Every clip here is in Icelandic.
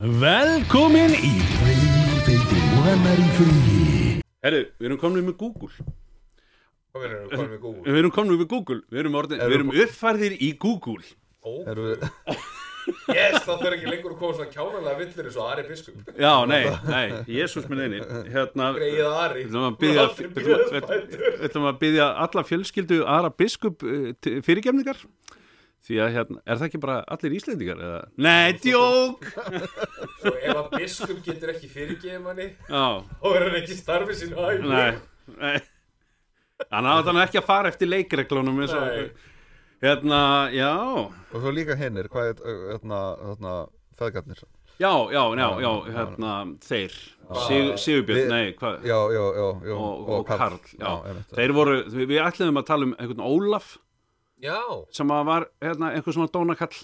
Velkomin í og annar í fríi Herru, við erum komin með Google. Hvað verður það með Google? Við erum komin með Google. Við erum, orðin, við erum uppfærðir í Google. Erum við, Yes, það þurfa ekki lengur að koma svona kjánalega villir eins og Ari Biskup. Já, nei, nei, Jésús minn eini Hérna, við Greið Ari ætlum að byggja Aldrei Við ætlum- bíðaðspætur. við ætlum að byggja alla fjölskyldu aðra biskup uh, til- fyrirgefningar Því að hérna, er það ekki bara allir Íslendingar? Eða? Nei, djók! Svo ef að Biskup getur ekki fyrirgeðið manni Já, þá er hann ekki starfið sínu hæg nei, nei. Þannig að hann ekki að fara eftir leikreglunum eins og Nei. Hérna, já. Og svo líka hinnir, hvað er hérna, hérna, feðgarnir? Já, já, já, já, hérna, þeir. Sig, Sigurbjörn, nei, hvað? Já, já, já, já. Og, og Karl, þeir voru við við ætluðum að tala um einhvern Ólaf Já, sem var hérna, einhver svona dónakall.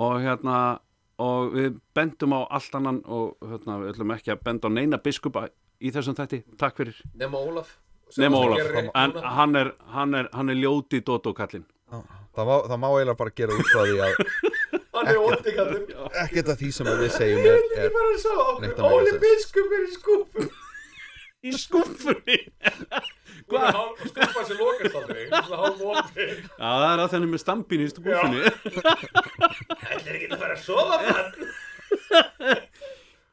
Og hérna og við bendum á allt annan og hérna, við ætlum ekki að benda á neina biskupa í þessum þætti, takk fyrir. Nema Ólaf. Að Ólaf, en hann er, hann er, hann er ljóti dótókallin Já, það, má, það má eiginlega bara gera út frá því að er ekkert af því sem við segjum er, Ég er var að Neitt okkur. að Óli Biskup er í skúpu í skúfunni Hvað? Skúpa sem lokast aldrei það er að þenni með stampin í skúfunni Ætlir ekki að fara að sofa mann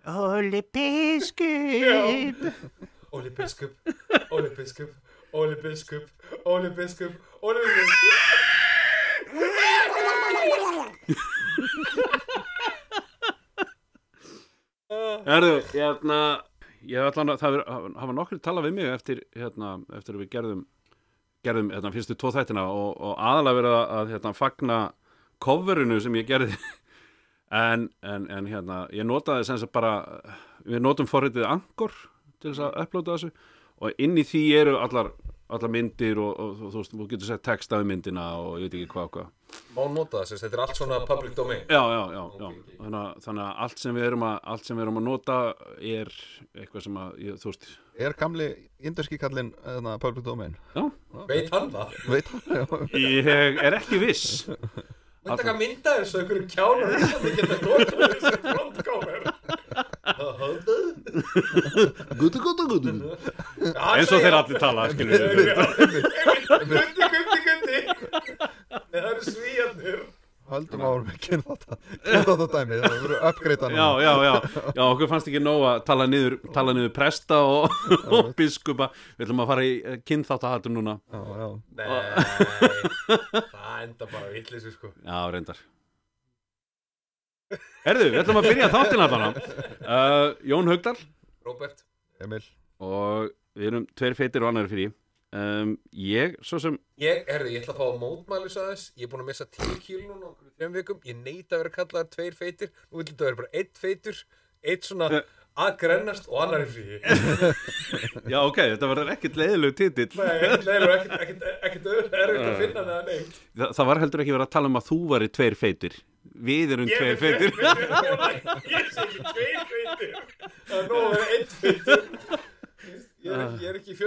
Óli biskup. Óli Biskup Óli Biskup Óli Biskup Óli Biskup Óli Biskup. Herðu, hérna ég ætla að það hafa nokkri talað við mig eftir, hérna, eftir að við gerðum gerðum hérna, fyrstu tvo þættina og, og aðalega verið að, hérna, fagna coverinu sem ég gerði. En, en, en hérna ég notaði sem sagt bara við notum forritið Angor til þess að upplóta þessu og inn í því eru allar, allar myndir og, og, og þú veist, þú getur sett text af myndina og ég veit ekki hvað hvað Má nota það, þetta er allt svona public domain. Já, já, já, já. Þannig, að, þannig að allt sem við erum að allt sem við erum að nota er eitthvað sem að, ég, þú veist. Er gamli indurski kallinn hérna, public domain? Já, Veit hann það? veit hann, já, ég er ekki viss. Veit taka mynda eins og einhverju kjánar Íslandi geta notað þessi frontcover. Gutu, gutu, gutu. Eins og þeir allir tala, skilur við Nei, það eru svíjarnir höldum árum með kynþátt kynþátt dæmi, það verður uppgreita Já, já, já, já, okkur fannst ekki nóg að tala niður, tala niður presta og, og biskupa. Við ætlum að fara í kynþáttahatur núna. Já, já. Nei, það enda bara vitlis sko. Já, reyndar. Herðu, við ætlum að byrja þáttina þarna uh, Jón Haugdal Robert Emil. Og við erum tveir feitir og annar fyrir um, Ég, svo sem Ég, herði, ég ætla að fá að mótmælis að þess. Ég er búin að missa 10 kíl núna á einhverjum þreim vikum. Ég neita að vera kallaðar tveir feitir. Nú vil þetta vera bara eitt feitur Eitt svona að grennast og annar í frí Já, ok, þetta verður ekkert leiðilegu titill. Nei, ekkert leilur, ekkert, ekkert, erfitt að finna neða neitt. Þa, Það var heldur ekki verið að tala um að þú væri tveir feitir. Við erum Ég tveir feitir. Ég sé ekki tveir feitir. Það er nóg að vera einn feitur. Ég er ekki, ég er ekki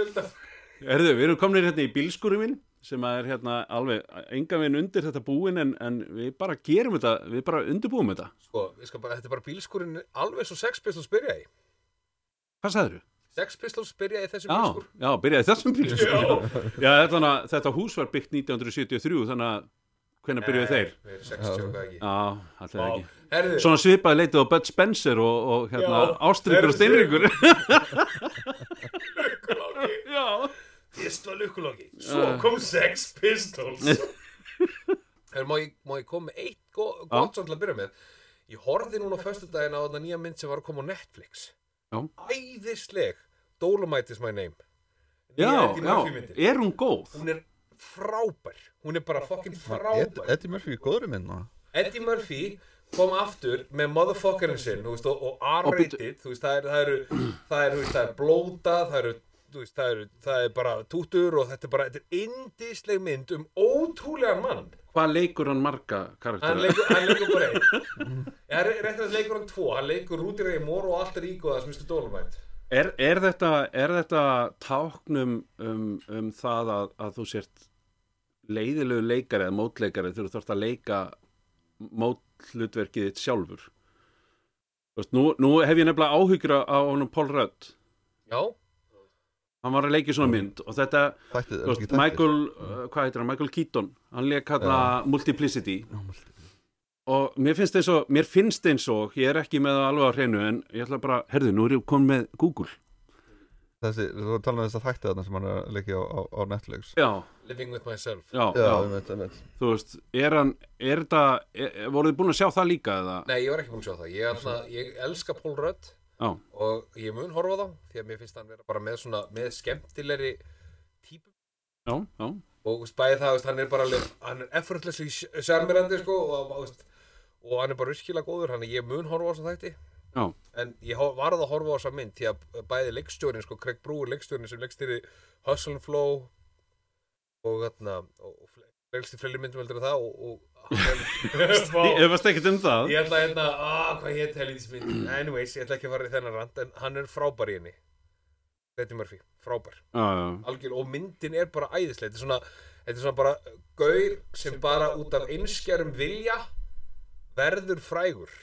Herðu, við erum komnir hérna í bílskúri minn sem er hérna alveg enga veginn undir þetta búin en, en við bara gerum þetta, við bara undirbúum þetta. Sko, bara, þetta er bara bílskúrin alveg svo Sex Pistols byrja í Hvað sagður Sex Pistols byrja í þessum Já, bílskúr. já, byrjaði þessum bílskúri Já. Já, þetta, þetta hús var byggt 1973 þannig að hvenær byrjuðu þeir? Nei, 60 hvað ekki. Já, Vá. ekki. Herðu, Svona svipaði leitið á Bud Spencer og, og hérna Já, Ástrikur og Steinríkur. lukkulóki Já Fyrst var lukkulóki Svo kom Sex Pistols. Herðu, má ég, má ég koma með eitt go gott svona til að byrja með? Ég horfði núna á föstudaginn á þarna nýja mynd sem var að koma á Netflix. Já. Æðisleg. Dolomite is my name. Já, já, er hún góð? Hún er frábær. Hún er bara fucking Ed, frábær. Eddie Murphy, góður minn. Eddie Murphy kom aftur með motherfuckerinn sinn og, og R-rated það er, það eru það er, þú veist, það er blóta það eru, veist, það, eru, það er bara tútur og þetta er bara, þetta er indisleg mynd um ótrúlegan mann Hvað leikur hann marga hann karaktera? leikur, hann leikur bara einn er rétt að leikur hann tvo hann leikur Rúdi Ray Moore og allt er ígóða sem Mr. Dolomite Er, er, þetta, er þetta táknum um, um það að, að þú sért leiðilegu leikari eða mótleikari þegar þú þarfst að leika mótlutverkið þitt sjálfur? Þú veist, nú, nú hef ég nefnilega áhyggjur á honum Paul Rudd Já, hann var að leikja svona mynd og þetta, Þættið, þú veist, Michael uh, hvað heitir hann, Michael Keaton. Hann leik hérna Multiplicity. Og mér finnst eins og mér finnst eins og, ég er ekki með það alveg á hreinu en ég ætla bara, herðu, nú er ég komin með Google. Þessi, þú talar um þess að þætti þarna sem hann er að leikja á, á, á Netflix. Já, Living with myself. Já, Já, ég veit, ég veit. Þú veist er hann, er þetta er, voruð þið búin að sjá það líka eða, Nei, ég var ekki búin að sjá það. Ég, ætla, ég elska Paul Rudd já, og ég mun horfa þá því að mér finnst hann vera bara með svona með skemmtilegri típum já, já. Og bæði það, hann er bara hann er effortlessly sjarmirandi sko, og, og, hann er bara virkilega góður, hann er ég mun horfa á þess að þætti en ég ho- varð að horfa á þessa mynd því að bæði leikstjórin, sko, Craig Brewer leikstjórin sem leikstýri Hustle and Flow og þarna og, og leikstýri fleiri myndum heldur það og, ég er efast ekkert um það. Ég ætla hérna, aaa, hvað hétt helvítis mynd Anyways, ég ætla ekki að fara í þennan rand En hann er frábær í henni. Þetta Murphy, frábær. Já, já, Algjör, Og myndin er bara æðislega Þetta er svona, þetta er svona bara Gaur sem bara út af einskjærum vilja Verður frægur.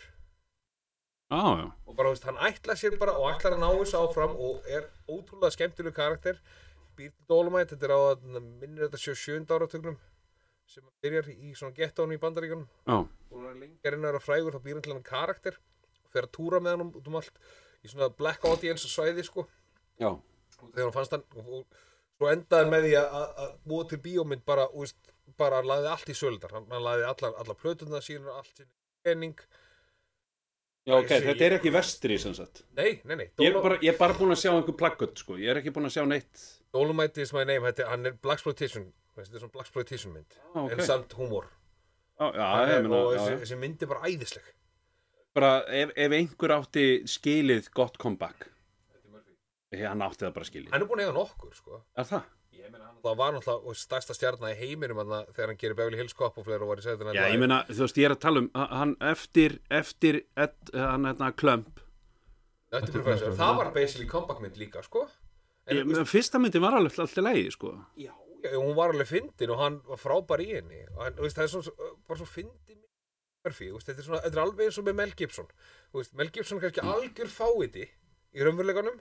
Já, já, Og bara, veist, hann ætla sér bara Og ætlar að ná þessu áfram Og er ótrúlega skemmtileg karakter. Býr til Dolomite, þetta er á að Minnir þetta sjö sjönda áratugnum Sem byrjar í svona gettónu í bandaríkunum já, og hann er lengar inn að vera frægur þá býr hann til hann karakter og fer að túra með hann út um allt í svona black audience svæði sko. Já. og þegar hann fannst hann og, og svo endaði með því að, búa til bíómynd bara, veist, bara hann laði allt í söldar hann, hann laði allar, allar plötuna sína allt sín pening. Já ok, þetta er ekki vestri sem sagt. Nei, nei, nei, ég er bara, ég er bara búin að sjá einhver plakkut sko, ég er ekki búin að sjá neitt. Dolomite is my name hann er black exploitation þetta er svona black exploitation mynd. Já, ok. en samt húmor. Er- meina, og þessi, þessi mynd er bara æðisleg. Bara ef, ef einhver átti skilið gott comeback. Hann átti það bara skilið. Hann er búin að eiga nokkur sko. Er það? það var náttúrulega og stærsta stjarnar í heiminum þarna þegar hann gerir Beverly Hills Cop og fleira og var í Já, ég meina, þú veist, ég er að tala um hann eftir, eftir ed, hann hérna klömp. Er bara fyrir- það var basically comeback mynd líka sko. En ég, menn, fyrsta myndi var alveg alltaf leiði, sko. Já, hún var alveg fyndin og hann var frábær í henni. Og hann, þú veist, það er svo, bara svo fyndin Murphy, þú veist, þetta, er svona, þetta er alveg eins og með Mel Gibson. Þú veist, Mel Gibson er kannski algjör fáiti í raunveruleikanum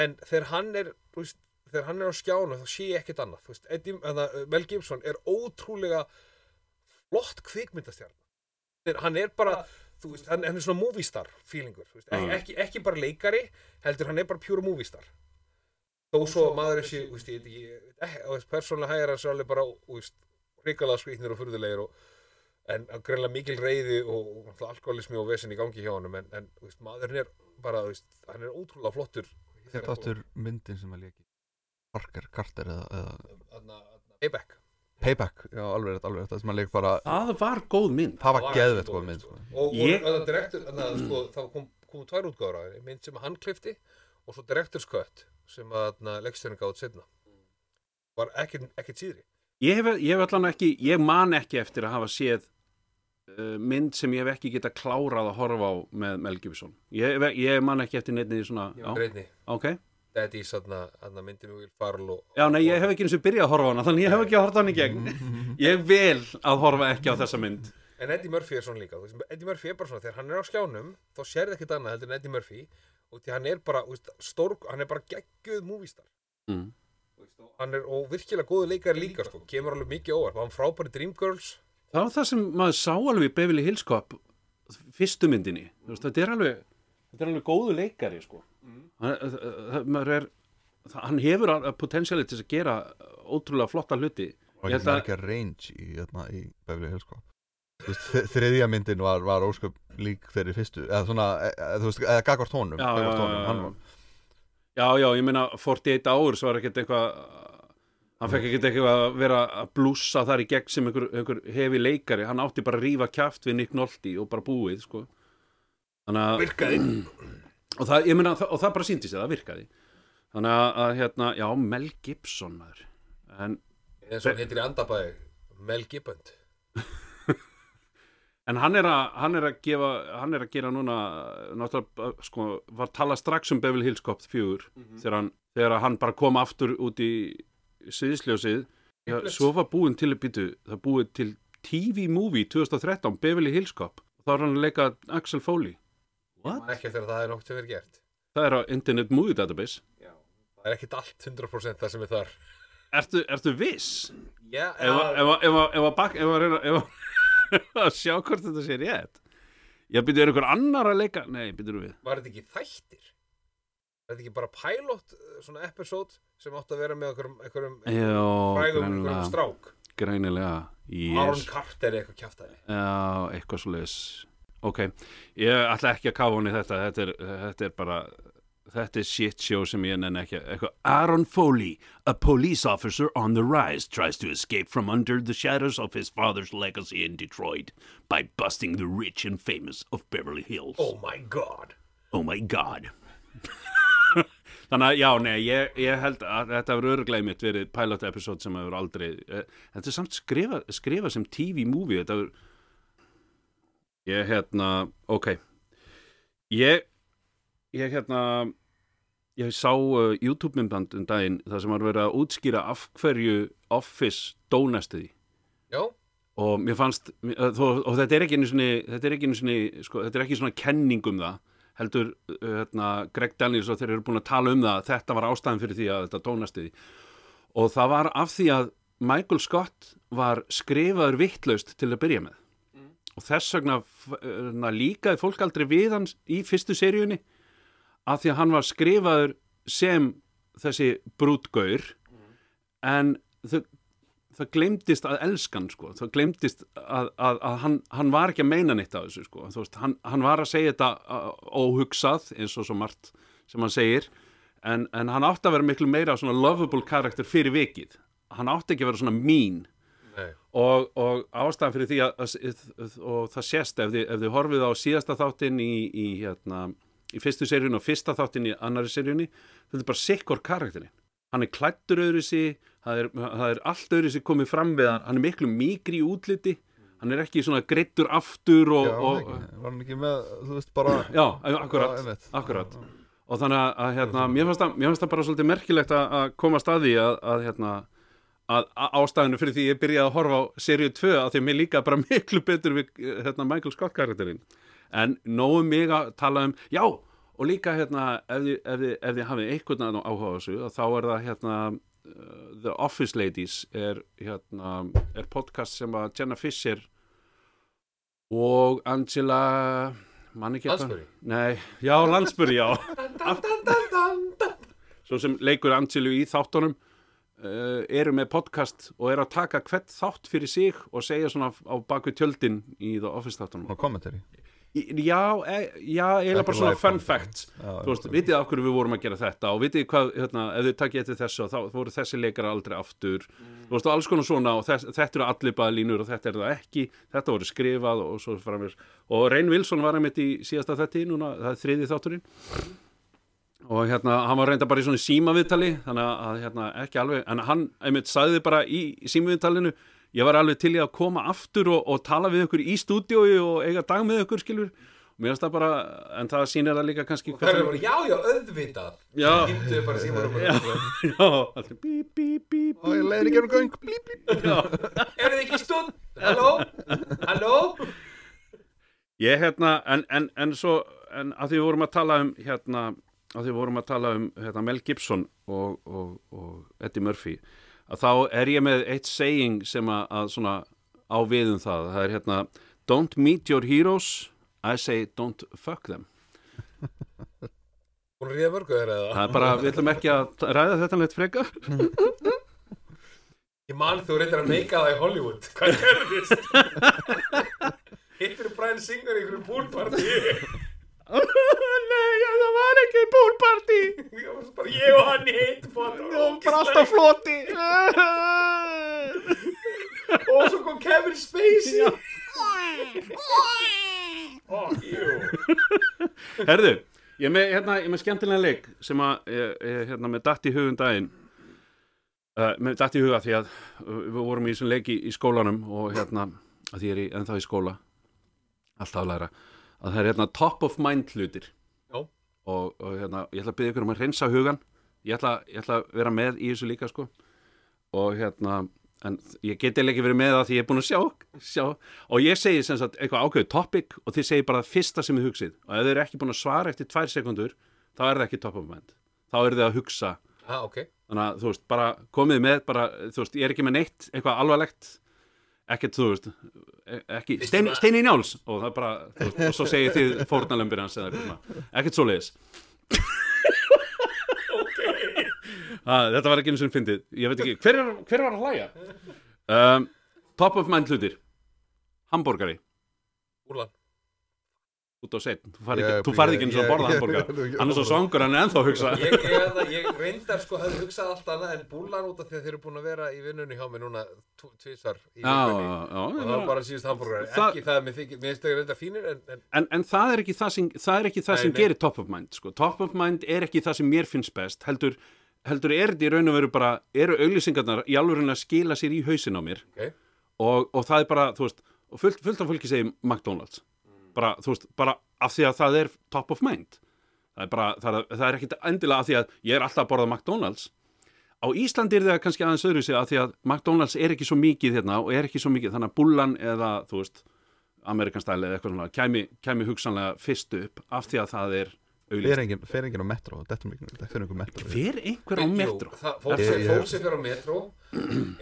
en þegar hann er þú veist, þegar hann er á skjánu þá sé ég ekkert annað. Þú veist, Eddie, eða, Mel Gibson er ótrúlega flott kvikmyndastjarn Þegar hann er bara þú veist, hann, hann er svona movie star feelingur, þú veist, ekki, ekki, ekki bara leikari heldur hann er bara pure movie star þó svo að maður þessi þú veist, ég, veist, persónulega hægir hans alveg bara, þú veist, hrikalega skrýtnir og furðulegir og en greinlega mikil reyði og, og alkoholismi og vesen í gangi hjá honum en, en þú veist, maðurinn er bara, þú veist, hann er ótrúlega flottur. Þetta áttur myndin sem að leiki Parker, Carter eða, eða Þarna- þarna- Payback. Payback, já alveg rétt, alveg rétt Það sem að leik bara, Það var góð mynd. Það var var geðvett góð góð mynd sko. sko. og, og það direktur, þannig að sko, það kom, kom tvær útgáður á henni, mynd sem hann klifti og svo director's cut sem að leikstjörn gátt setna var ekkert ekkert síðri. Ég hef, ég hef allan ekki, ég man ekki eftir að hafa séð uh, mynd sem ég hef ekki geta klárað að horfa á með Mel Gibson. Ég, ég man ekki eftir neitt svona, ég já, var reyni, ok. Daddy þarna, þarna myndin við Will Farrell og, Já, nei, ég hef ekki eins og byrjað að horfa á hana, þannig ég hef ekki að horfa á hana í gegn. Ég vil að horfa ekki á þessa mynd. En Eddie Murphy er svona líka, Eddie Murphy er bara svona, þegar hann er á skjánum, þá sérði ekkert annað heldur en Eddie Murphy og því hann er bara, veist, stór, hann er bara geggjuð múvistar. mm. Hann er, og virkilega góðu leikari líka, sko, kemur alveg mikið óvart, hann frábæri Dreamgirls, Það var það sem maður sá alveg í Beverly Hills Cop fyrstu myndinni veist, þetta er alveg þetta er alveg góðu leikari sko. hann, það- það- maður er, það- hann hefur potensiali til að gera ótrúlega flotta hluti Og ekki margir range í, hérna, í Beverly Hills sko. Þriðja myndin var, var ósköp lík þeirri fyrstu Eða svona, e, e, þú veist, eða gagvart honum Já, já, já, honum, já, hann já. var- Já, já, ég meina 48 hours var ekkert eitthvað hann fekk ekkert eitthvað að vera að blússa þar í gegn sem einhver, einhver hefi leikari hann átti bara að rífa kjaft við Nick Nolte og bara búið, sko þannig að virkaði. og það, ég meina, það- og það bara síndi sig, það virkaði þannig að, að hérna, já, Mel Gibson maður en, eins og heitir í andabæði, Mel Gibbond. en hann er að hann er að gefa, hann er að gera núna náttúrulega, sko, var talað strax um Beverly Hills Cop 4 þegar, hann, þegar hann bara kom aftur út í sviðsljósið já, svo var búin til að býtu það búið til TV-movie 2013 Beverly Hills Cop. Þá er hann að leika Axel Foley. What? Man ekki eftir að það er nokkuð sem er gert. Það er á Internet Movie Database. Það er ekkit allt 100% það sem er þar. Ertu, ertu viss? Já, Ef að- ef að- ef að- ef að bak- ef að reyna ef að- ef að sjá hvort þetta sé rétt. Já, byrju, er ykkur annar að leika? Nei, byrju við. Var þetta ekki þættir? Er þetta ekki bara pilot, uh, svona episode sem átti að vera með einhverjum, einhverjum, Já, frægum, einhverjum strák? Greinilega Aaron yes. Carter eitthvað kjaftaði. Já, eitthvað leis Ok, ég ætla ekki að kafa hún í þetta. Þetta er, þetta er bara Þetta er shit show sem ég nenni ekki eitthvað. Aaron Foley, a police officer on the rise tries to escape from under the shadows of his father's legacy in Detroit by busting the rich and famous of Beverly Hills. Oh my god. Oh my god. Þannig að já, nei, ég, ég held að þetta verður örglega mitt verið pilot episode sem hefur aldrei eh, Þetta er samt skrifa, skrifa sem TV-movie Þetta verður Ég hérna, ok. Ég Ég hérna Ég sá uh, YouTube-myndband um daginn þar sem var verið að útskýra af hverju Office dónasti því. Já, og mér fannst uh, þó, og þetta er ekki einu sinni, þetta er ekki einu sinni sko, þetta er ekki svona kenning um það heldur uh, hérna, Greg Daniels og þeir eru búin að tala um það þetta var ástæðan fyrir því að þetta tónasti því. Og það var af því að Michael Scott var skrifaður vittlaust til að byrja með. Og þess vegna hérna, líkaði fólk aldrei við hans í fyrstu seríunni af því að hann var skrifaður sem þessi brútgaur en þau það glemdist að elskan sko. það glemdist að, að, að hann, hann var ekki að meina neitt af þessu sko. Veist, hann, hann var að segja þetta óhugsað eins og svo margt sem hann segir en, en hann átti að vera miklu meira svona lovable karakter fyrir vikið hann átti ekki að vera svona mean nei og, og ástæðan fyrir því að, að og það sést ef þið, ef þið horfið á síðasta þáttinn í, í, hérna, í fyrstu seríunni og fyrsta þáttinn í annari seríunni þetta er bara sikkur karakterinn. Hann er klættur öðru sig það er, það er allt öðru sig komið fram við hann. Hann er miklu mikri í útliti hann er ekki svona greittur aftur og, Já, og, ekki, var hann ekki með, þú veist, bara já, akkurat, Já, akkurat. Og þannig að, að hérna, mér, fannst það, mér fannst það bara svolítið merkilegt að, að koma að staði að, að, hérna, að, ástæðinu fyrir því ég byrjaði að horfa á seríu 2 að því að mér líka bara miklu betur við hérna, Michael Scott karakterinn en nógu mig að tala um já, og líka hérna ef þið, ef þið, ef þið hafið einhvern veginn áhuga á þessu að þá er það hérna uh, The Office Ladies er, hérna, er podcast sem að Jenna Fisher og Angela Lansbury? Nei, já, Landsbury, já. Svo sem leikur Angelu í þáttunum uh, eru með podcast og eru að taka hvert þátt fyrir sig og segja svona á baku tjöldin í The Office þáttunum. Svona kommentari Já, e, já, eiginlega bara svona fun Já, Þú veist, vitið af hverju við vorum að gera þetta og vitið hvað, hérna, ef þið takkið eftir þessu þá voru þessi leikara aldrei aftur. Þú veist, og alls konar svona og þess, þetta eru allir baðlínur og þetta er það ekki. Þetta voru skrifað og svo framins og Reyn Wilson var einmitt í síðasta þetti núna, það er þriði þátturinn og hérna, hann var reynda bara í svona símaviðtali þannig að hérna, ekki alveg en hann einmitt sagði bara í símaviðtalinu ég var alveg til í að koma aftur og, og tala við ykkur í stúdiói og eiga dag með ykkur skilur mér finnst það bara, en það sýnir það líka kannski Það er bara, já, já, auðvitað Já. Bara símanum já, já, alltaf bíp, bíp, bíp, Og ég leiði ekki um göng blí, blí. Er þið ekki í stund? Halló? Halló? Ég hérna, en, en, en svo, en að því við vorum að tala um, hérna, að því vorum að tala um hérna, Mel Gibson og, og, og Eddie Murphy, að þá er ég með eitt saying sem að, að svona á við um það. Það er hérna, don't meet your heroes, I say don't fuck them. Hún ríða mörgu þeirra eða? Það er bara, við ætlum ekki að ræða þetta leitt frekar. Ég man þú reyndar að meika það í Hollywood Hvað gerðist? Hittir Brian Singer í einhverju poolparty Nei, það var ekki poolparty. Ég og hann í heitt Bara alltaf floti. Og svo kom Kevin Spacey. Herðu, ég er með, hérna, ég er með skemmtilega leik sem að, ég, ég, hérna, með datt í hugum daginn. Uh, með datt í huga því að við vorum í þessum leiki í skólanum og hérna, að því ég er í, ennþá í skóla. Alltaf að læra að það er hérna top of mind hlutir. Og, og hérna, ég ætla að byrja ykkur um að reynsa hugan ég ætla, ég ætla að vera með í þessu líka sko. Og hérna, en ég geti ekki verið með það því ég er búin að sjá, sjá. Og ég segi sem sagt eitthvað ákveðið topic og þið segir bara það fyrsta sem þið hugsið. Og ef þið eru ekki búin að svara eftir tvær sekundur þá er það ekki top of mind. Þá er þið að hugsa. Ah, ok. Þannig að þú veist, bara komið með bara, þú veist, ég er ekki með neitt eitthvað alvarlegt. Ekkert, þú veist e- ekki, stein, steini njáls. Og það bara, þú veist, og svo segir þið fórnalömbir hans eða eitthvað ekkert svo leiðis ah, þetta var ekki eins og fyndið, ég veit ekki hver, er, hver var að hlæja? Um, top of mind hlutir. Hambúrgari Úrlan út á set, þú farið Ég- ekki, þú farið ekki eins og að borða ég- hann er svo svangur, hann er ennþá að hugsa. Ég, ég, ég, ég reyndar sko hefði hugsað allt annað en búlan út af því að þeir eru búin að vera í vinnunni hjá mig núna tv- tvisvar í já, vikunni. já, já, og það var bara síðust hambúrgar ekki það að mér finnst það reyndar fínir en, en En, en það er ekki það sem, það er ekki það Nei, sem gerir top of mind sko. top of mind er ekki það sem mér finnst best heldur, heldur er þetta í raun og veru bara eru auglýsingarnar í alveg að skila sér í hausin á mér. Ok, og, og það er bara, þú veist og fullt, fullt af bara, þú veist, bara af því að það er top of mind. Það er bara, það er, það er ekki endilega af því að ég er alltaf að borða McDonalds. Á Íslandi er það kannski aðeins öðru sig að því að McDonalds er ekki svo mikið hérna og er ekki svo mikið, þannig að bullan eða, þú veist, Amerikan stæli eða eitthvað svona, kæmi, kæmi hugsanlega fyrst upp af því að það er Fer enginn fer enginn á metro, þetta er mikið, þetta er einhver metro. Hver einhver á metro? það, fólk, Ég- sem, ég- fyrir á metro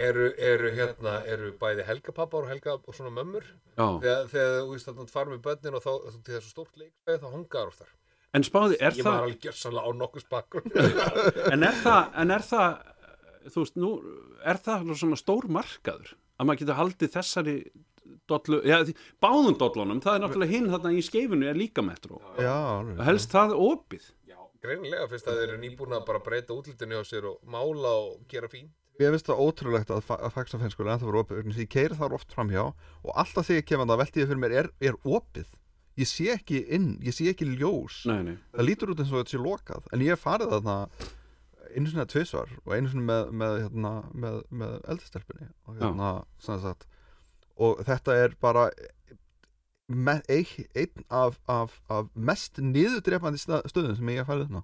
eru, eru hérna eru bæði helgapappar og helga og svona mömmur. Þegar, þegar þú veist þarna far með börnin og þá til þessu stórt leikstæði þá hongar oftar. En spáði, er ég það var alveg gjörsanlega á nokkuð spakkur en er það, en er það þú veist, nú, er það svona stór markaður að maður getur haldið þessari dollu, já, því- báðum dollunum, það er náttúrulega hinn þarna í skeifinu er líka metro, Já, alveg. Helst það opið. Greinilega fyrst að þeir eru nýbúin að bara breyta útlitinu á sér og mála og gera fín Ég veist það ótrúlegt að, fa- að faxafenn skuli ennþá voru opið að ég keiri þar oft framhjá og alltaf þegar ég kemur það velti ég fyrir mér er, er opið? Ég sé ekki inn, ég sé ekki ljós. Nei, nei. það lítur út eins og þetta sé lokað en ég hef farið þarna einu sinni að tvisvar og einu sinni með, með, hérna, með, með eldistelpunni og, hérna, sem sagt, og þetta er bara einn af, af, af mest niðurdrepandi stað- stöðum sem ég hef farið þarna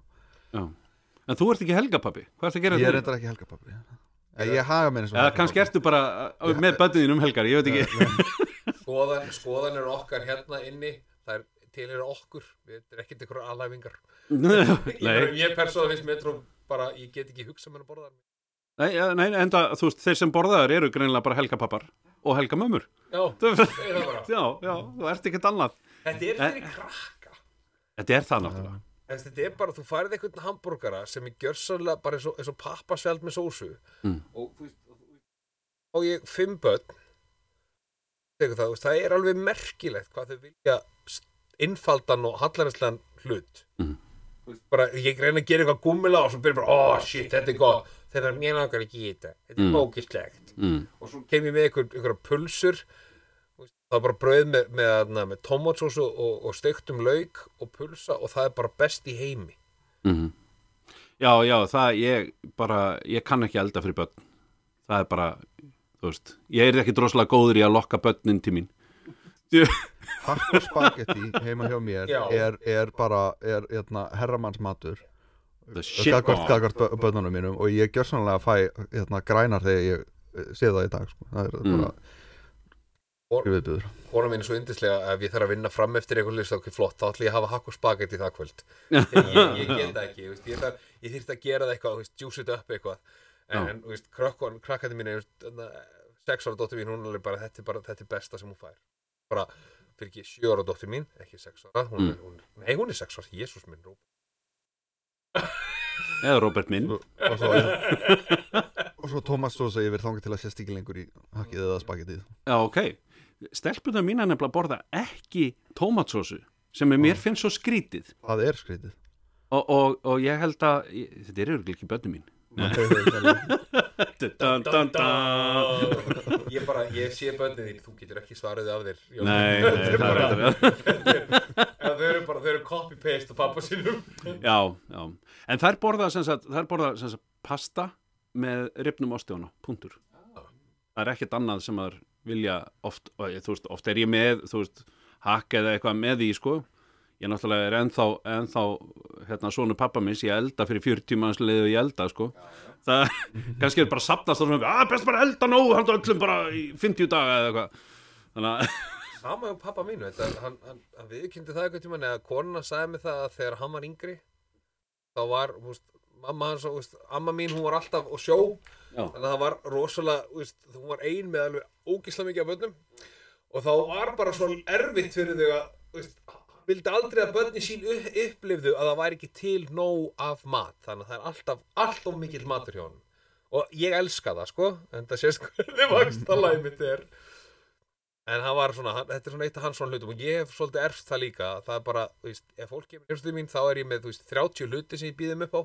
Já. en þú ert ekki helgapappi, hvað ert að gera ég er þetta? reyndar ekki helgapappi ég, ég haga mér eins og eða kannski ertu bara uh, með bönniðin um helgar, ég veit ekki. skoðan, skoðan er okkar hérna inni það er til er okkur. Við erum ekkert ykkur alhæfingar. Ég, nei, ég persóða finnst metro bara, ég get ekki hugsa mér að borða það nei, ja, nei, enda þú veist, þeir sem borðaður eru greinilega bara helgapappar og helgamömmur já, já, bara. Já, þú ert ekkert annað. Þetta er fyrir krakka. Þetta er það náttúrulega. En þetta er bara, þú færið einhvern hambúrgara sem er gjörsanlega bara eins og, eins og pappasveld með sósu. Mm. og og, ég fimm börn. Það, það er alveg merkilegt hvað þau vilja innfaldan og hallaræslegan hlut. Mm. Bara, ég reyna að gera eitthvað gummila og svo byrja bara, oh shit, þetta er gott þetta er mér langar ekki í þetta, þetta er Mm. bókislegt mm. og svo kem ég með einhver, einhverja pulsur. Það er bara brauð með, með, með, með tomatsósu og, og steiktum lauk og pulsa og það er bara best í heimi. Mm Já, já, það ég bara, ég kann ekki elda fyrir börn. Það er bara, þú veist ég er ekki droslega góður í að lokka börnin til mín. Hakk og spagetti heima hjá mér er, er bara er, hérna, herramanns matur The shit gagvart, on. gagvart bö- börnunum mínum og ég gjör sannlega að fæ hérna, grænar þegar ég sé það í dag sko. það er Mm. bara ekki viðbjöður Kona mín er svo yndislega ef ég þarf að vinna fram eftir eitthvað list okkur flott, þá ætlum ég að hafa hakk og spagetti það kvöld. ég, ég get það ekki, ég, ég, þarf, ég þyrft að gera það eitthvað, juice it up eitthvað. En, krakkandi mín, er, sex ára dóttir mín, hún er bara, þetta er bara, þetta er besta sem hún fær. Bara, fyrir ekki, sjö ára dóttir mín, ekki sex ára, hún er, hún, nei, hún er sex ára, jésús minn. Eða Robert minn. Og, og svo, og svo Thomas Sosa yfir þangað til að sést ekki lengur í hakkið eða spagettið. Já, ok, stelpuna mín er nefnilega að borða ekki tómatsósu sem er mér finnst svo skrítið. Það er skrítið. Og, og, og ég held að ég, þetta er örugglega ekki börnum mín. Dun, dun, dun. Ég bara, ég sé bönnið þín, þú getur ekki svaraði af þér. Jón. Nei, það er bara- Þau eru bara, þau eru copy-paste á pappa sínum. Já, já, en þær borða sagt, þær borða sagt pasta með ripnum ostjóna, punktur. Það er ekkert annað sem þær vilja oft, og þú veist, oft er ég með þú veist, hakk eða eitthvað með því, sko. Ég náttúrulega er ennþá, ennþá hérna, sonu pappa minns, ég elda fyrir 40 manns leiðu ég elda, sko. Það, kannski er bara sapnast og svona, að best bara elda nóg, hann öllum bara í 50 daga eða eitthvað. Þannig að, Sama hjá pappa mínu, þetta, hann, hann, hann viðkynnti það eitthvað tíma eða konuna sagði mig það að þegar hann var yngri þá var, þú veist, mamma hans og, veist, amma mín, hún var alltaf á sjó þannig að það var rosalega, þú veist, hún var ein með alveg ógislega mikið af börnum. Og þá var bara svo erfitt fyrir þau að, þú veist, vildi aldrei að börni sín upp, upplifðu að það væri ekki til nóg af mat, þannig að það er alltaf, alltaf mikill matur hjá hann og ég elska það, sko, en það sést hvernig vakstalæmi þetta er En hann var svona, hann, þetta er svona eitt af hans svona hlutum og ég hef svolítið erft það líka, það er bara, þú veist, ef fólk kemur hjálpstuð mín þá er ég með, þú veist, 30 hluti sem ég býðum upp á.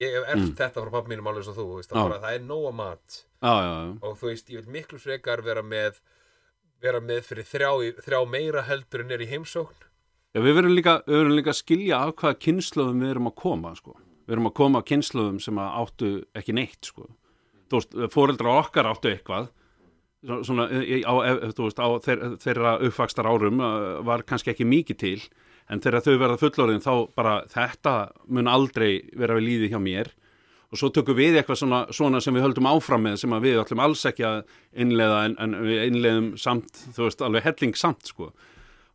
Ég hef erft þetta frá pappa mínum alveg svo þú, þú veist, það, bara, það er nóga mat já, já, já og þú veist, ég vil miklu frekar vera með, vera með fyrir þrjá, í- þrjá meira heldur en er í heimsókn. Já, við verðum líka, við verðum líka að skilja af hvaða kynnslöðum við erum að koma, sko. Við erum að koma að kynnslöðum sem áttu ekki neitt, sko. Þú veist, fóreldra okkar áttu eitthvað, svona, í- á, þú veist, á þeir, þeirra uppvakstar árum uh, var kannski ekki mikið til, en þegar þau verða fullorðin þá bara þetta mun aldrei vera við líði hjá mér. Og svo tökum við eitthvað svona, svona sem við höldum áfram með sem við ætlum alls ekki að innleiða en, en við innleiðum samt, þú veist, alveg helling samt, sko.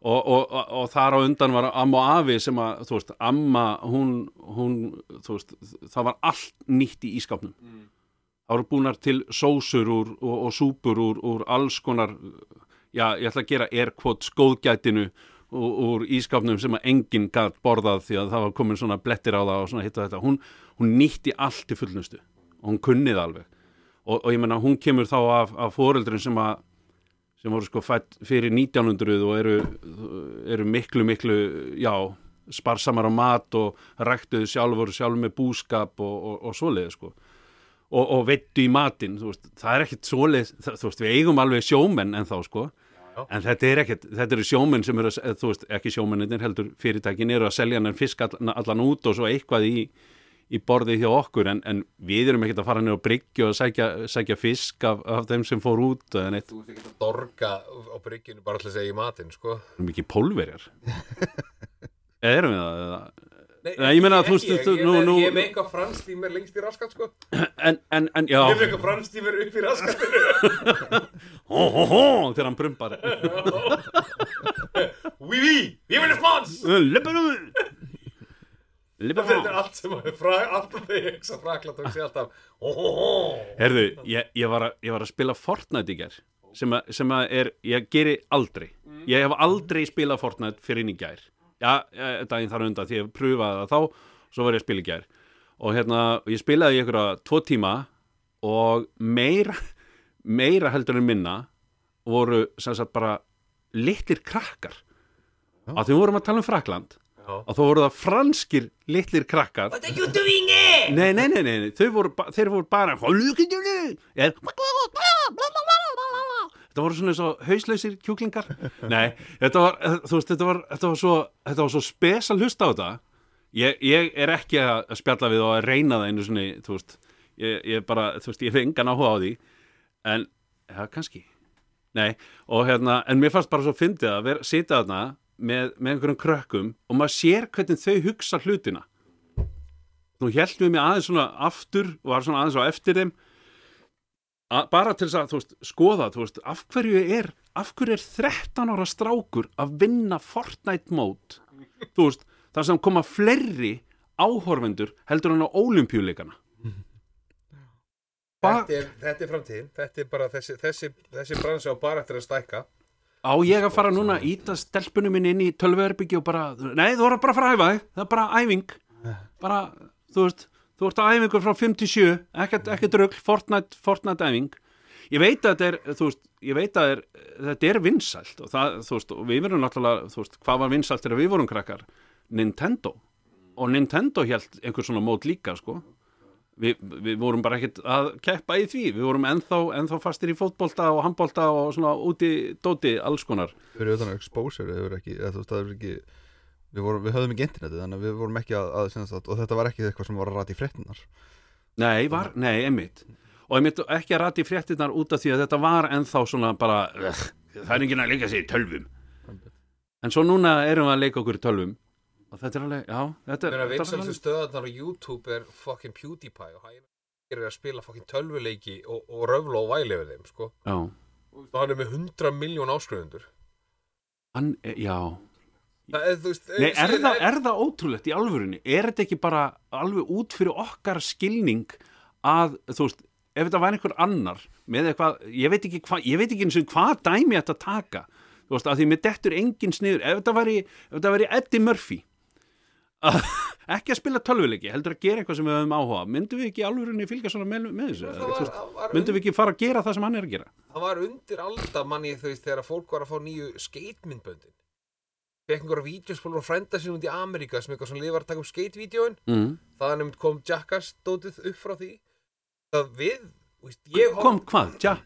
Og, og, og, og þar á undan var amma og afi sem að, þú veist, amma hún, hún, þú veist það var allt nýtt í ískapnum það voru búnar til sósur úr, og, og súpur úr, úr alls konar já, ég ætla að gera airquotes góðgætinu úr, úr ískapnum sem að enginn gæt borðað því að það var komin svona blettir á það og svona hitt og þetta. Hún, hún nýtti allt í fullnustu. Og hún kunnið alveg. Og, og ég menna hún kemur þá af, af foreldrin sem að sem voru sko fætt fyrir 1900 og eru, eru miklu, miklu, já, sparsamar á mat og ræktuðu sjálfur sjálf með búskap og, og svoleiði sko. Og, og veittu í matinn, það er ekkit svoleið, þú veist, við eigum alveg sjómenn en þá sko, já. en þetta er ekkit, þetta eru sjómenn sem eru, að- þú veist, ekki sjómenninir heldur fyrirtækin eru að selja hann fisk allan, allan út og svo eitthvað í, í borðið hjá okkur en, en við erum ekkert að fara niður á bryggju og sækja, sækja fisk af, af þeim sem fór út Þú veist ekki að dorga á bryggjunu bara alltaf segja í matinn, sko. ekki pólverjar erum við það? Nei, Nei, ég meina að þú veist, ég, ég, nú- ég, nú- ég með eitthvað franstímer lengst í raskat, sko. en, en, en, já. Ég með eitthvað franstímer upp í raskatinu. hó, hó, hó, þegar hann prumbar Oui, oui, við viljum spons! Leppanu Þetta er allt sem að fra, alltaf þegar ég hugsa frakland og sé alltaf. Ó, ó, ó. Herðu, ég, ég, var að, ég var að spila Fortnite í gær sem, að, sem að er, ég geri aldrei. Ég hef aldrei spilað Fortnite fyrir inn í gær já, eh, daginn þar undan því ég pröfaði það þá, svo var ég að spila í gær og hérna, ég spilaði í einhverja tvo tíma og meira meira heldur en minna voru sem sagt bara litlir krakkar að því við vorum að tala um Frakland Já. og þá voru það franskir litlir krakkar What are you doing here? Nei, nei, nei, nei, nei. Þau voru, ba- þeir voru bara Þetta voru svona svo hauslausir kjúklingar. Nei, þetta var, eh, þú veist, þetta var, þetta var svo þetta var svo spes að hlusta á þetta. Ég, ég er ekki að spjalla við og að reyna það einu svona, þú veist. Ég, ég bara, þú veist, ég hef engan áhuga á því. En, ja, kannski. Nei, og hérna, en mér fannst bara svo fyndið að vera, sita þarna með, með einhverjum krökkum og maður sér hvernig þau hugsa hlutina. Nú heldum við mig aðeins svona aftur og var svona aðeins á eftir þeim að, bara til þess að veist, skoða veist, af hverju er af hverju er 13 ára strákur að vinna Fortnite mót? Þar sem koma fleiri áhorfendur heldur hann á olimpíuleikana Ba- Þetta er, þetta er framtíðin, þetta er bara þessi, þessi, þessi bransi á bara eftir að stækka. Á ég að fara núna að íta stelpunum minn inn í tölvuherbyggi og bara, nei þú voru bara að fara að æfa þig. Það er bara æfing. Bara, þú veist, þú ert að æfingur frá 5 til 7 ekkert, ekkert rugl, Fortnite, Fortnite æfing. Ég veit að þetta er, veist ég veit að er, þetta er vinsælt og það, veist, og við verum náttúrulega veist, hvað var vinsælt þegar við vorum krakkar? Nintendo. Og Nintendo held einhver svona mót líka, sko. Vi, við vorum bara ekkert að keppa í því. Við vorum ennþá, ennþá fastir í fótbolta og handbolta og svona úti dóti alls konar. Fyrir utan að exposure eða, þú veist, það er ekki við, vorum, við höfðum ekki internetið þannig að við vorum ekki að, að sagt, og þetta var ekki eitthvað sem var að rata í fréttinar Nei, var, nei, einmitt. Og einmitt ekki að rati fréttinnar út af því að þetta var ennþá svona bara ugh, það er enginn að leika sér í tölvum. En svo núna erum við að leika okkur í tölvum. Og þetta er alveg, já þetta, er vinsalstu alveg stöðarnar á YouTube er fucking PewDiePie og hann er að spila fucking tölvuleiki og, og röfla og væli við þeim, sko. já, Og hann er með 100 miljón áskrifundur. hann, já Það er, þú veist, Nei, er það, er það ótrúlegt í alvörunni? Er þetta ekki bara alveg út fyrir okkar skilning að, þú veist, ef þetta væri einhver annar með eitthvað, ég veit ekki hvað, ég veit ekki eins og hvað dæmi þetta taka, þú veist, að því mér dettur engin sniður, ef þetta væri, ef þetta væri Eddie Murphy, að, ekki að spila tölvuleiki, heldur að gera eitthvað sem við höfum áhuga, myndum við ekki alvörunni fylgja svona með, með þessu? Myndum við ekki fara að gera það sem hann er að gera? það var undir alda manni þú veist þegar fólk var að fá nýju skatemyndböndin fekk einhverja vídeospólur og frænda sín út í Amerika sem eitthvað svona lifar að taka um skatevídeóin. Mm. þaðan kom Jackass dótið upp frá því. Það við, ég Kom, hvað? Ja,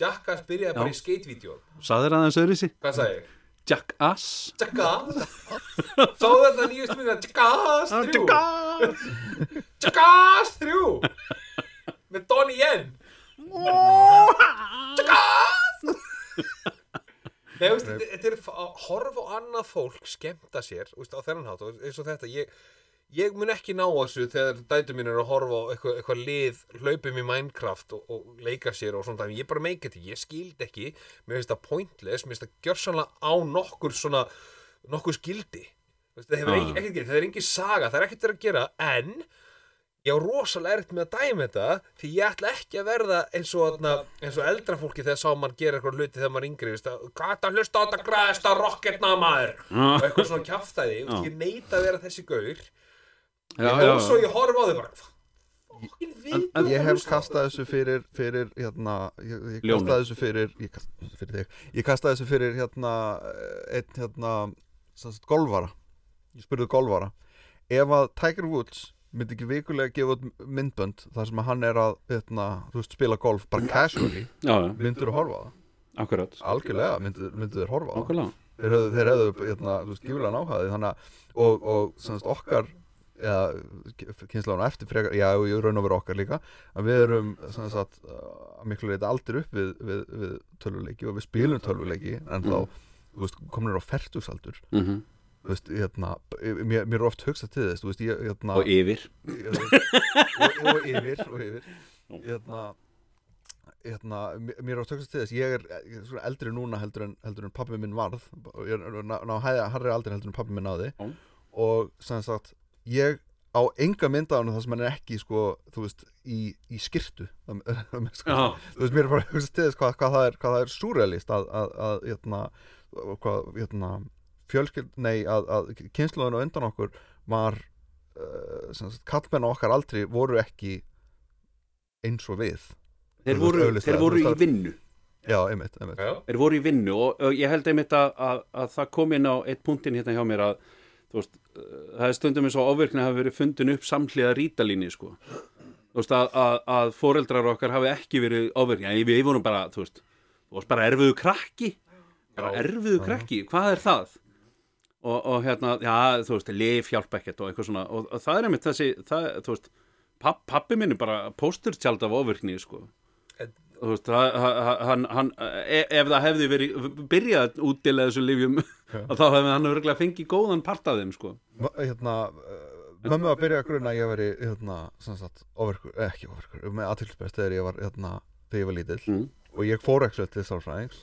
Jackass byrjaði bara Já. í skatevídeón saður aðeins öðru sig? hvað sagði ég? Jackass. Jackass? Sáðu þetta nýjust mynda Jackass 3 Jackass. Jackass 3 með Donnie Yen. Jackass Nei, veist, þetta er að horfa á annað fólk skemmta sér, veist, á þennan hátt og eins og þetta, ég, ég mun ekki ná þessu þegar dætu mín er að horfa á eitthvað, eitthvað lið, hlaupum í Minecraft og, og leika sér og svona, ég bara meika þetta, ég skildi ekki, mér finnst það pointless, mér finnst það gjörsanlega á nokkur svona, nokkur skildi, það hefur Ah. ekkert gerð, það er engin saga, það er ekkert að gera, en ég á rosalega erfitt með að dæma þetta því ég ætla ekki að verða eins og, þarna, eins og eldra fólki þegar sá mann gera eitthvað hluti þegar er yngri veist, að, hvað er það að hlusta á þetta græðsta rocketna maður. Og eitthvað svona kjaftaði Já. ég neita að vera þessi gaur. Já, og svo ég horfa á þau bara fokkin viðbjóður Ég að hef kastað þessu fyrir, fyrir hérna, ég, ég kastaði þessu fyrir, ég kastaði þessu fyrir þig, ég kastaði þessu fyrir hérna, einn hérna, sem sagt, golfara, ég spurði golfara, ef að Tiger Woods myndi ekki vikulega gefa myndbönd þar sem að hann er að, hérna, þú veist, spila golf bara casually, já, já, myndur þú horfa á það? akkurat. Algjörlega, myndur, myndur þér horfa á það? Þeir þeir höfðu hérna, gífulega náhaði þannig að, og, og sem sagt, okkar eða kynslána eftir frekar, já, og ég raun og vera okkar líka að við erum, sagt að miklu leita aldir upp við, við, við tölvuleiki og við spilum tölvuleiki en þá, þú veist, komin á fertugsaldur mm -hmm. Veist, hérna, mér, mér er oft hugsað til þess, veist, ég, hérna Og yfir. Og, og yfir og yfir. Hérna hérna, mér er oft hugsað til þess ég er, ég er eldri núna heldur en, heldur en pappi minn varð. Ég er ná, ná hæða, harri aldrei heldur en pappi minn náði. Já. og sem sagt ég á enga mynda á hann þar sem hann er ekki sko, þú veist, í, í skirtu sko, Já, þú veist, mér er bara hugsað til þess hvað, hvað það er, er súrealist að, að, að hérna, hvað, hérna fjölskyld, nei, að, að kynsluðin og undan okkur var uh, sem sagt, kallmenn á okkar aldri voru ekki eins og við. Þeir voru, veist, þeir voru í vinnu. Já, einmitt, einmitt. Já, Þeir voru í vinnu og, og ég held einmitt að, að, að það kom inn á eitt punktin hérna hjá mér að þú veist, uh, það er stundum eins og ávirkni hafi verið fundin upp samhliða rítalíni sko. þú veist að, að, að foreldrar okkar hafi ekki verið ávirkni við, við vorum bara, þú veist, þú veist bara erfiðu krakki. Bara erfiðu krakki, hvað er það? Og, og hérna, já, þú veist, lif hjálpa ekkert og eitthvað svona. Og, og það er einmitt þessi, það, þú veist papp, pappi minn er bara pósturtjald af ávirkni sko. Þú veist, ha- ha- hann, hann, e- ef það hefði verið byrjað að útdela þessu lifjum þá hefði hann örgulega fengið góðan part af þeim sko. Hérna uh, mömmu að byrja að gruna að ég veri hérna, sem sagt, ofirkur, eh, ekki ofirkur með aðtilsbest þegar ég var, hérna, þegar ég var lítill. Mm. og ég fór ekki til sálfræðings.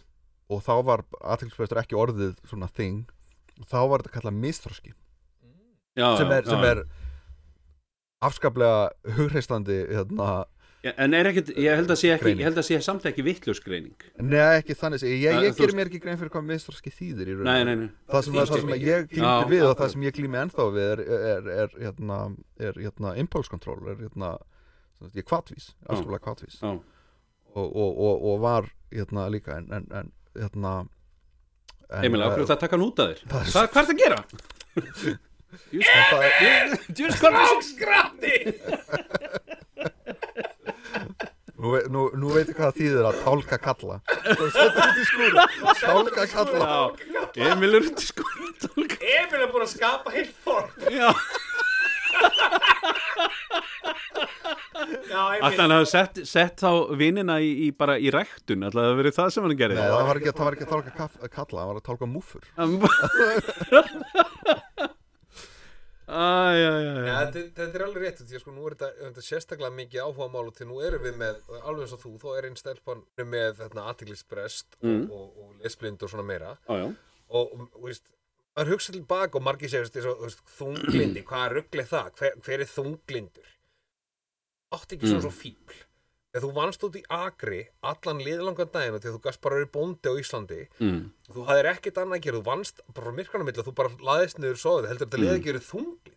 Og þá var aðtilsbestur ekki orðið svona thing þá var þetta kallað misþroski. Já, sem er, sem er afskaplega hugreistandi hérna, en er ekkert, ég held að sé ekki ég held að sé samt ekki vittljusgreining Nei, ekki þannig ég, ég gerir veist- mér ekki grein fyrir hvað misþroski þýðir nei, nei, nei, Það sem, það sem ég glýmdi við og það sem ég glými ennþá við er, er, er, hérna, er hérna, er hérna, ég er kvatvís afskaplega kvatvís já, og, og, og, og var hérna líka en, en, en hérna en, Emil, okkur eh, það taka hann út af þér er- hvað, er það að gera? en það er- er það? Skratti nú, nú, nú veit ég hvað þýðir að tálka kalla Svo setja út í skúru tálka kalla Emil er út í sko Emil er búin að skapa heilt Já, Já, alltaf hann hafi sett, sett þá vinnina í, í bara í ræktun? Alltaf það verið það sem hann gerði? Nei, það var ekki, það var ekki að tálka kaf, kalla, það var að tálka múfur þetta, er alveg rétt því að sko nú er þetta, sérstaklega mikið áhuga mál og til nú erum við með, alveg eins og þú þá er einn stelpan með þetta aðtiklisbrest Mm. og, og, og lesblind og svona meira. Já, já. og og, þú veist, maður hugsa til bak og margir veist, þunglindi, hvað ruggli það? Hver, hver er þunglindur átti ekki svona Mm. svo fíbl þegar þú vannst út í Akri allan liðlangan daginn og þegar þú gast bara verið bóndi á Íslandi Mm. þú hafðir ekkert annað að gera, þú vannst bara frá myrkana milli, þú bara laðist niður sofið, heldur þetta Mm. liði ekki verið þunglind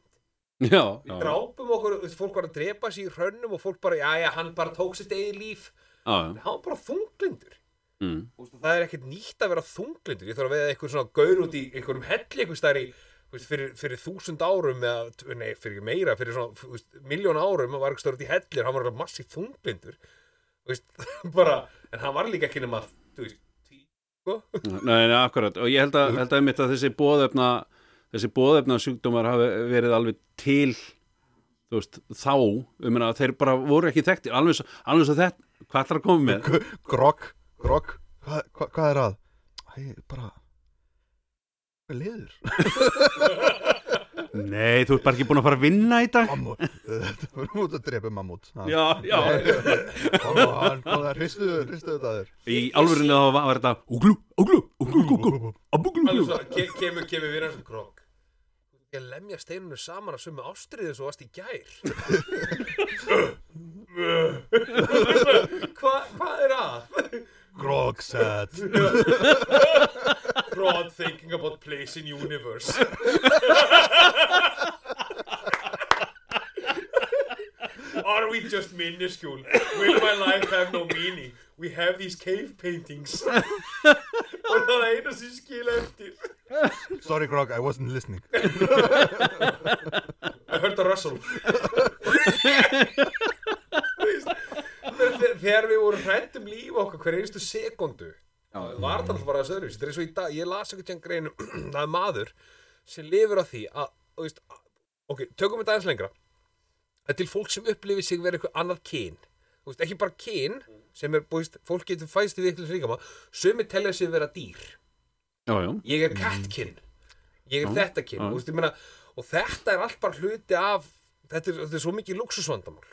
Já, Við drápum okkur, fólk var að drepa sig í hrönnum og fólk bara, já, já, hann bara tók sitt eigið líf. já, já. Hann var bara þunglindur. Mm. Þú veist, Það er ekkert nýtt að vera þunglindur. Ég þarf að veða eitthvað svona gaur út í einhverjum helli þú veist, fyrir, fyrir þúsund árum eða, nei, fyrir ekki meira, fyrir svona, miljón árum var stær út í hellir, hann var alveg massið þunglindur. Þú veist, bara, en hann var líka ekki nema, þú veist, tí, sko. Nei, nei, akkurat. Og ég held að, held að, einmitt að þessi bóðefna, þessi bóðefna sjúkdómar hafi verið alveg til, þú veist, þá, ég meina, þeir bara voru ekki þekktir, alveg svo, þetta, hvað ætlar að koma með? Grogg, grogg, hvað hva, hvað er að? Æ, bara Liður? Nei, þú ert bara ekki búin að fara að vinna í dag. Mammút Þetta var út að drepa mammút Ha. Já, já. Og hann kom það hristu, hristu þetta þér Í alvörinu þá var þetta, Alveg úglu. svo, ke kemur, kemur við hans krok. Ég lemja steinunum saman að sumu ástriðin svo varst í gær. Hvað hva er að? Grogg set Broad thinking about place in universe. Are we just minuscule? Will my life have no meaning? We have these cave paintings. Og það er eina sem skila eftir. Sorry Grogg, I wasn't listening I heard a rustle Veist, þegar- við vorum hrætt um líf okkar hver einstu sekundu var það alltaf bara þessu öðruvísi. Þetta er eins og í dag, ég las eitthvað tján greinu það er maður sem lifir á því að, þú veist, að- ok, tökum þetta aðeins lengra. Það er til fólk sem upplifir sig vera eitthvað annað kyn þú veist, ekki bara kyn sem er, þú veist, fólk getur fæst í viklis líka sumi telja sig vera dýr. Já, já. ég er kattkinn ég er þetta já. og, veist, ég meina, og þetta er allt bara hluti af þetta er, þetta er svo mikið luxusvandamál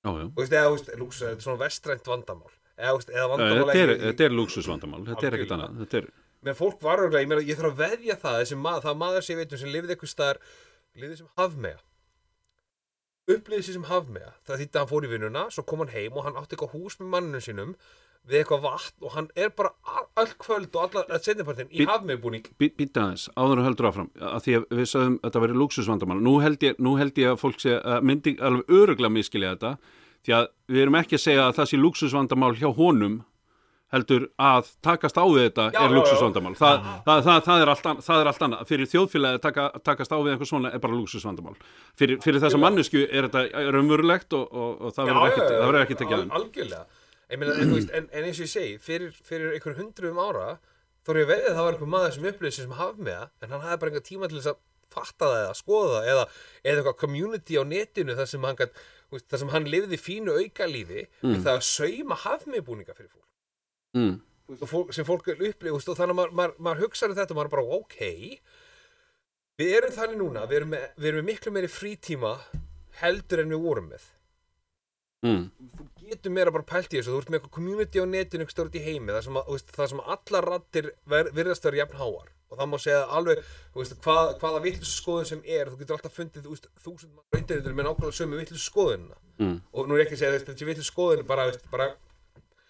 Já, já. veist, eða, veist, luxus, þetta er svona vestrænt vandamál eða, veist, eða vandamál Þetta er, ekki- er luxusvandamál, þetta er ekkert annað. Er, menn fólk var örgulega, ég, meina, ég þarf að veðja það maður, það maður sem ég veitum sem lifði eitthvað staðar lifði sem hafmega upplifði sér sem hafmega það þýtti að hann fór í vinnuna, svo kom hann heim og hann átti eitthvað hús með manninu sínum við eitthvað vatn og hann er bara all, kvöld og allar setnipartin í hafmegbúning býta aðeins, áður og heldur áfram að því að við sagðum að þetta væri luxusvandamál nú nú held ég að fólk sé að myndi alveg öruglega miskilja þetta því að við erum ekki að segja að það sé luxusvandamál hjá honum heldur að takast á við þetta Já, er luxusvandamál það, það, það, það, er allt, það er allt annað. Fyrir þjóðfélagi að taka, takast á við eitthvað svona er bara luxusvandamál fyrir, fyrir þessa mannesku er þetta raunverulegt og, og, og það verður ekki Ég meina, en, veist, en, en eins og ég segi, fyrir, fyrir einhver hundruðum ára þó er ég veið að það var einhver maður sem upplýði sem hafmiða, en hann hafði bara einhver tíma til þess að fatta það eða skoða það eða, eða eitthvað community á netinu þar sem hann, gat, veist, þar sem hann lifði fínu aukalífi mm. það að sauma hafmiðbúninga fyrir fólk mm. Fólk, sem fólk upplýði og þannig að maður, maður, maður hugsaði þetta og maður er bara ok við erum þannig núna við erum, með, við erum með miklu meiri frítíma heldur en við vorum með Mm. þú getur meira bara pælt í þessu þú ert með eitthvað community á netinu eitthvað stórt í heimi það sem, að, það sem allar rattir virðast vera jafn háar og það má segja alveg veist, hvað, hvaða vittlis skoðun sem er þú getur alltaf fundið þúsund mann internetinu með nákvæmlega sömu vittlis skoðunina Mm. og nú er ekki að segja veist, þessi vittlis skoðun bara, bara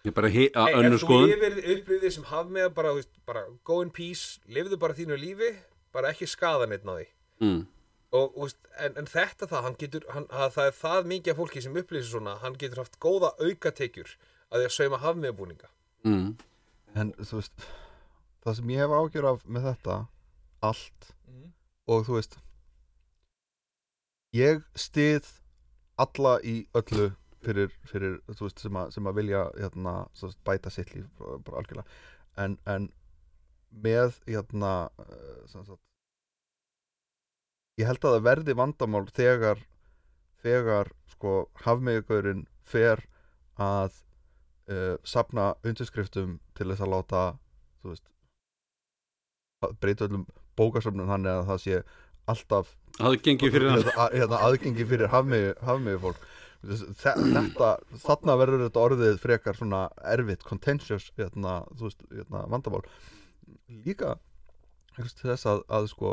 ég bara he, hey, önnur ef þú skoðun lifir upplýðið sem haf með bara, bara go in peace lifðu bara þínu lífi bara ekki skada neitt á því mm. Og, veist, en, en þetta það, hann getur, hann, að, það er það mikið af fólki sem upplýsir svona, hann getur haft góða aukatekjur að því að sauma hafmiðbúninga. Mm. En þú veist Það sem ég hef ágjör af með þetta Allt Og þú veist Ég stið alla í öllu fyrir, fyrir þú veist, sem, að, sem að vilja hérna, sagt, bæta sitt líf bara, algjörlega. En, en með hérna sem sagt, ég held að það verði vandamál þegar þegar sko hafmeigurinn fer að uh, sapna undirskriftum til þess að láta veist að breyta öllum bókasöfnum þannig að það sé alltaf Það gengið fyrir hérna, hérna aðgengi fyrir hafmiðu fólk Þe- þetta, þarna verður þetta orðið frekar svona erfitt, contentious hérna, veist, hérna, vandamál. Líka þess að, að sko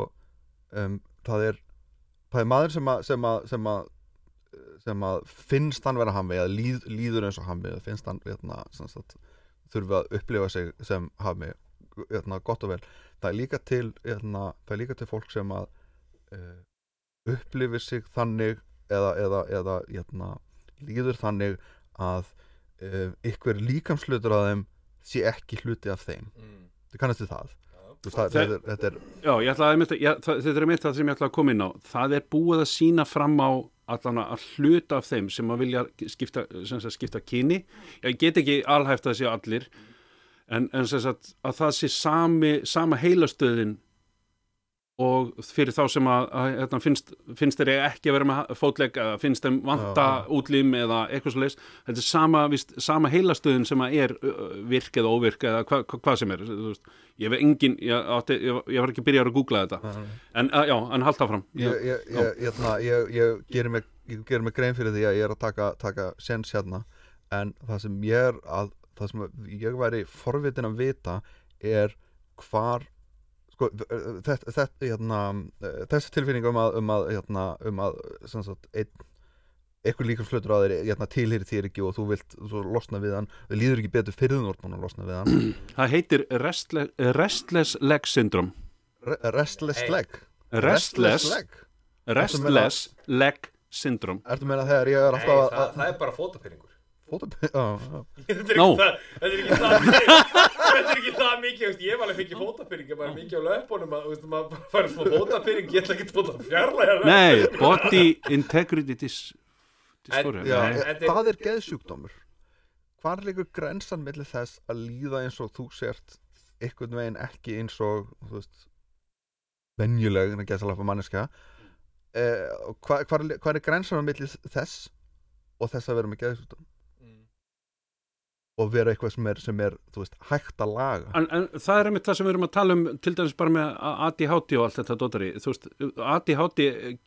um, það er það er maður sem að sem að, sem að, sem að finnst hann vera hafmi eða líð, líður eins og hafmi eða finnst hann hérna, þurfi að upplifa sig sem hafmi hérna, gott og vel. Það er líka til, hérna, það er líka til fólk sem að uh, upplifir sig þannig eða, eða, eða hérna, líður þannig að uh, ykkur líkamslutur að þeim sé ekki hluti af þeim. Mm. þú kannast við það Það, Þe- þetta, er, Já, ætla ég, það, þetta er mitt það sem ég ætla að koma inn á. Það er búið að sína fram á allan að hluta af þeim sem að vilja skipta, sagt, skipta kyni. Ég get ekki alhæft að það séu allir en, en sagt að það sé sami, sama heilastöðin og fyrir þá sem að, að hérna, finnst, finnst þeir ekki að vera með fótlegg finnst þeim vanta Já, útlim eða eitthvað svo leis þetta er sama, víst, sama heilastöðin sem að er virk eða óvirk eða hva, hva, hvað sem er ég engin, ég, átti, ég, ég var ekki byrjar að googla þetta. En uh, já, en halda fram ég, ég, ég, ég, ég gerir mig, mig grein fyrir því að ég er að taka, taka sens hérna. En það sem ég er að það sem ég væri forvitin að vita er hvar sko, þetta, þetta, hérna, þessi tilfinning um að, um að, hérna, um að eitthvað líkam slutur á þér hérna, tilhýri þér ekki og þú vilt þú losna við hann, það líður ekki betur fyrir þú búin að losna við hann. Það heitir restless, restless leg syndrome. Re- restless Hey. leg? Restless, leg? restless leg syndrome. Ertu að meina þegar ég er Nei, alltaf það, að það er bara fótapyrringur fóta já. Þetta er No. ekki það Þetta er ekki það Þetta er ekki það mikið þú veist, Ég hef alveg fengið fótapyrring Ég bara mikið á löpunum að, þú veist, maður bara fara smá fótapyrring Ég ætla ekki að tóta fjarlæga nei, body integrity dis, dysphoria Já, Nei. e- það er geðsjúkdómur Hvar liggur grensan millir þess að líða eins og þú sért einhvern veginn ekki eins og þú veist venjuleg en að geta lafa manneska eh, og hvar, hvar, hvar er grensan millir þess og þess að vera með geðsjúkdóm og vera eitthvað sem er, sem er veist, hægt að laga En, en það er einmitt það sem við erum að tala um til dæmis bara með ADHD og allt þetta dótari þú veist, ADHD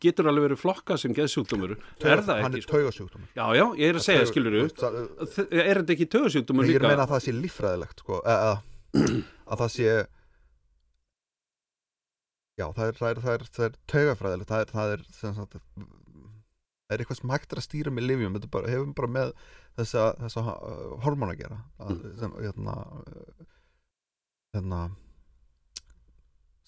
getur alveg verið flokka sem geðsjúkdómur er það hann ekki, er sko? taugasjúkdómur Já, já, ég er að segja, skilur Þú er þetta ekki tögasjúkdómur Ég að líka? meina að það sé líffræðilegt sko, að, að, að það sé já, það er, er, það er, það er taugafræðilegt það er, það er það er eitthvað sem hægt er að stýra með livjum þetta bara, hefur bara með þessa, þessa uh, hormón að gera að, sem, hérna uh, hérna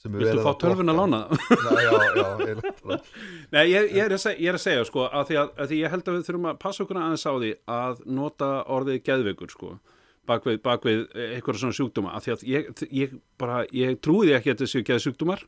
Viltu fá að tölvun að lána? Nei, já, já, eiginlega. Nei, ég, ég, er að segja, ég er að segja sko, að því, að, að því ég held að við þurfum að passa okkur aðeins á því að nota orðið geðveikur sko, bakvið, bakvið eitthvað svona sjúkdóma, að því að ég, ég bara, ég trúi því ekki að þetta séu geðsjúkdómar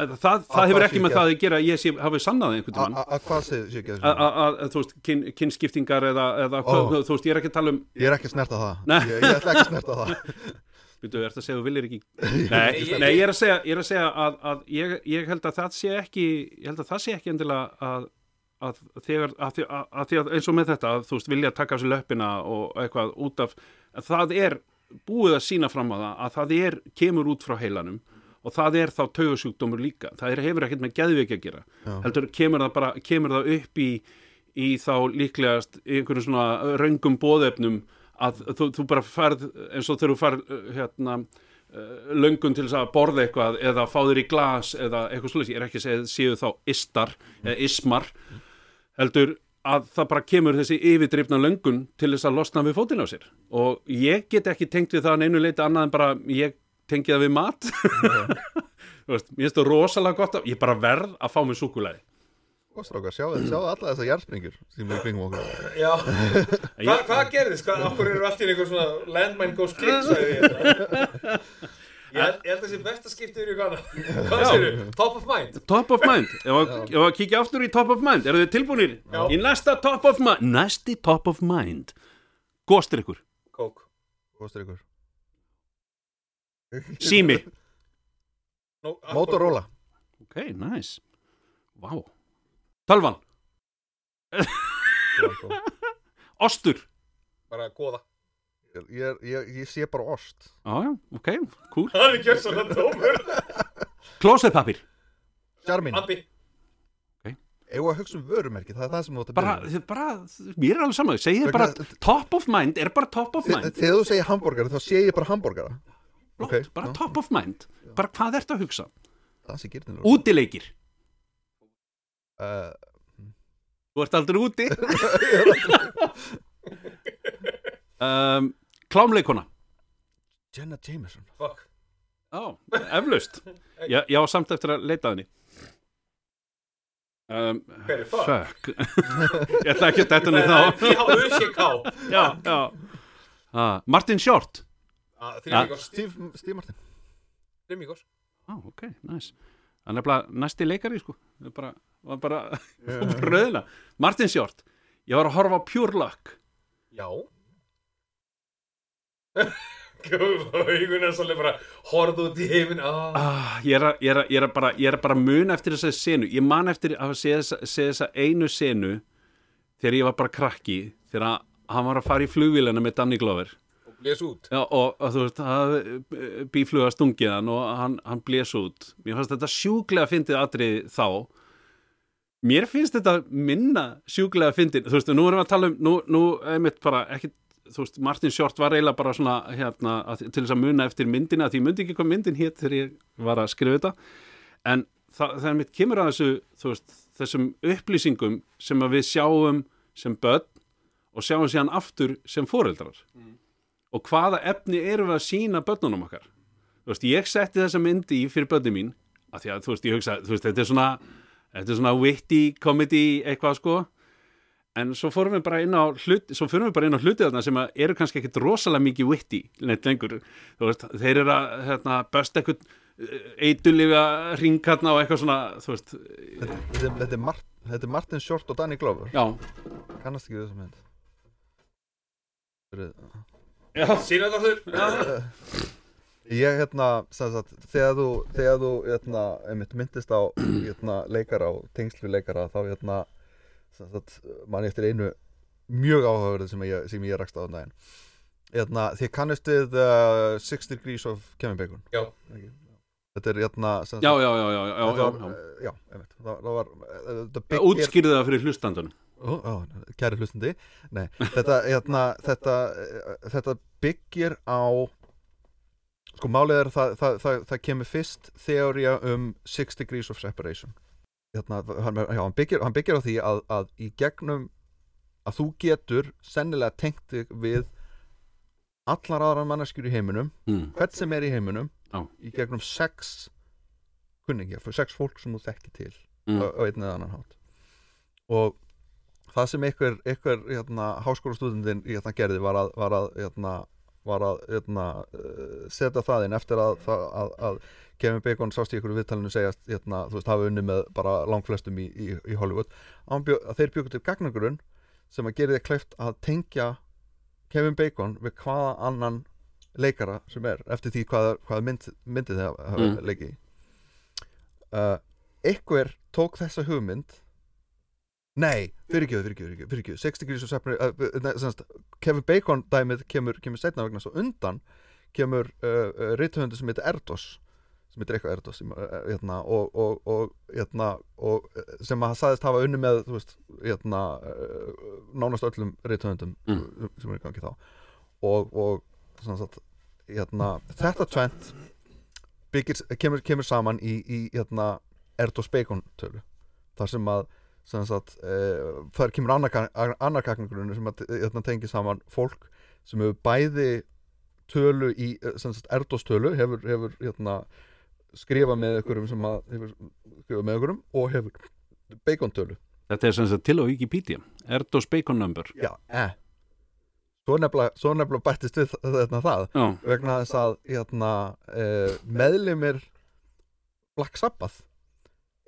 það, það, það hefur ekki með það að gera að ég sé, hafi sannað einhvern a- að hvað sé, ekki að, að, að, þú veist, kyn, kynskiptingar eða, eða Ó. hvað, þú veist, ég er ekki að tala um ég er ekki að snerta það. Ég, ég ætla ekki að snerta það. Býtu, er þetta að segja að þú viljir ekki? Nei, Nei, ég- nei ég er að segja, ég er að segja að, að ég, ég held að það sé ekki ég held að það sé ekki endilega að, að þegar, að að, að að eins og með þetta, að þú veist, vilja taka af sér löppina og eitthvað út af að það er búið að sína fram á það að það er, kemur út frá heilanum og það er þá taugasjúkdómur líka. Það er, hefur ekkert með geðveik að gera. Já. heldur kemur það bara, kemur það upp í í þá líklegast einhverjum svona röngum bóðefnum að þú, þú bara farð eins og þegar þú farð uh, hérna uh, löngun til að borða eitthvað eða fá þér í glas eða eitthvað slúðis, ég er ekki að segja séu þá istar eða ismar. Heldur að það bara kemur þessi yfirdrifna löngun til þess að losna við fótinn á sér. Og ég get ekki tengt við það að neinu leiti annað en bara ég tengi það við mat Þú veist, mér finnst það rosalega gott að ég bara verð að fá mér súkulæði sjáu, sjáu alla þessar jarðspringur sem er kringum okkur Já, Hva, hvað gerðist? Hvað, okkur eru allt í einhver svona landmine goes kick? Ég ég held að þessi besta skipti yfir ykkur annað Hvað Já. segirðu? Top of mind? Top of mind, ef að, ef að kíkja aftur í top of mind, eru þið tilbúinir? Já. Í næsta top of mind, næsti top of mind Góstir ykkur, Kók og sími. Nó, Motorola. Ok, nice. Vá. Tölvan, ostur. Bara góða ég, ég, ég, ég sé bara ost. Já, já, ok, cool. Það er ekki svona dómur. Klósettpapir Charmin Ambi Egu að hugsa um vörumerki, það er það sem þú átt að bara, byrja þið bara, mér er alveg saman Vegna- bara, top of mind. Er bara top of mind. Þegar þú segir hambúrgari, þá sé ég bara hambúrgara Flott, ok, bara já. top of mind. Bara hvað ertu að hugsa? Útileikir, uh, þú ert aldrei úti. Um, klámleikona. Jenna Jameson. Fuck. Já, eflaust. Já, já, samt eftir að leita að henni. Um, Hver er fuck? Fuck. Ég ætla ekki að þetta niður þá. P-H-U-C-K Já, já. Ah, Martin Short Steve, Martin. Þrjumíkos Já, ok, nice. Það er nefnilega næsti leikari, sko. Það er bara, var bara, bara röðina Martin Short. Ég var að horfa á Pure Luck. Já. Haugun er svolítið bara Horfðu út í heiminn. Ah. ah, ég, er að, ég, er að, ég, er að bara, er bara mun eftir þessa senu. Ég man eftir að sé þessa, einu senu Þegar ég var bara krakki Þegar hann var að fara í flugvélina með Danny Glover Les út. Já, og, og þú veist, það bífluga stungið hann og hann, hann blés út. Mér fannst þetta sjúklega fyndið atrið þá. Mér finnst þetta minna sjúklega fyndið, þú veist, nú erum við að tala um, nú, nú einmitt bara ekki, þú veist, Martin Short var eiginlega bara svona, hérna, að, til þess að muna eftir myndina, því myndi ekki hvað myndin hétt þegar ég var að skrifa þetta, en það, það einmitt kemur að þessu, þú veist, þessum upplýsingum sem að við sjáum sem börn og sjáum síðan aftur sem foreldrar og hvaða efni erum við að sína börnunum okkar? Þú veist, ég setti þessa myndi í fyrir börnum mín af því að, þú veist, ég hugsa, þú veist, þetta er svona þetta er svona witty comedy eitthvað sko. En svo fórum við bara inn á hlut svo fórum við bara inn á hluti þarna sem að eru kannski ekkit rosalega mikið witty neitt lengur, þú veist, þeir eru að hérna, bösta eitthvað eituliga ringarna og eitthvað svona þú veist, Þetta, þetta, er Mart, þetta er Martin Short og Danny Glover. Já. Kannast ekki þessa mynd Sýna þetta Ég hérna, sem sagt, þegar þú, þegar þú, hérna, einmitt myndist á, hérna, leikara og tengslu leikara, þá, hérna, sem sagt, man ég eftir einu mjög áhugaverð sem ég, sem ég rakst á þann daginn. Hérna, þið kannist við uh, Six Degrees of Kevin Bacon. Já. Þetta er, hérna, sem já, já, já, já, já, þetta já, var, já. eh, já, einmitt, það, það var, eh, þetta já. byggir, útskýrðu það fyrir hlustandunum ó, ó, kæri hlustandi, nei, þetta, hérna, þetta, þetta byggir á, sko málið er að það, það, það, það kemur fyrst þeória um Six Degrees of Separation hérna, hann, já, hann, byggir, hann byggir á því að, að í gegnum að þú getur sennilega tengt við allar aðra manneskjur í heiminum mm. hvert sem er í heiminum Já. í gegnum sex kunningja, sex fólk sem þú þekki til Mm. á, á einn eða annan hátt og það sem einhver, einhver hérna, háskólastúdendin hérna, gerði var að, var að, hérna, var að hérna, uh, setja það inn eftir að, að, að, að Kevin Bacon sást í ykkur viðtalinu segjast hérna, þú veist, hafa unni með bara langflestum í, í, í Hollywood að, bjó, að þeir bjöku til gagnagrunn sem að gera þið kleift að tengja Kevin Bacon við hvaða annan leikara sem er eftir því hvaða, hvaða mynd, myndi þið hafa Mm. leikið uh, einhver tók þessa hugmynd nei, fyrirgjöðu, fyrirgjöðu, fyrirgjöðu 60 degrees of separation uh, semast, Kevin Bacon dæmið kemur, kemur setna vegna svo undan kemur uh, uh, rithöfundur sem heitir Erdos sem heitir eitthvað Erdos sem, uh, hérna, og, og, og, hérna, og uh, sem að sagðist hafa unni með veist, hérna, uh, nánast öllum rithöfundum Mm. sem er í gangi þá. Og, sagt, hérna, þetta tvent byggir, kemur, kemur saman í, í hérna, Erdos Bacon tölu. Þar sem að sagt, uh, þar kemur annar gagnagrunni sem að hérna, tengi saman fólk sem hefur bæði tölu í eh, sagt, Erdos tölu hefur, hefur hérna, skrifað með ykkurum sem að hefur skrifað með ykkurum og hefur Bacon tölu Þetta er sem sagt til á Wikipedia Erdos Bacon Number. Já, eh. Svo nefnilega, svo nefnilega bættist við þarna það Já, vegna þess að hérna, uh, meðlimir Black Sabbath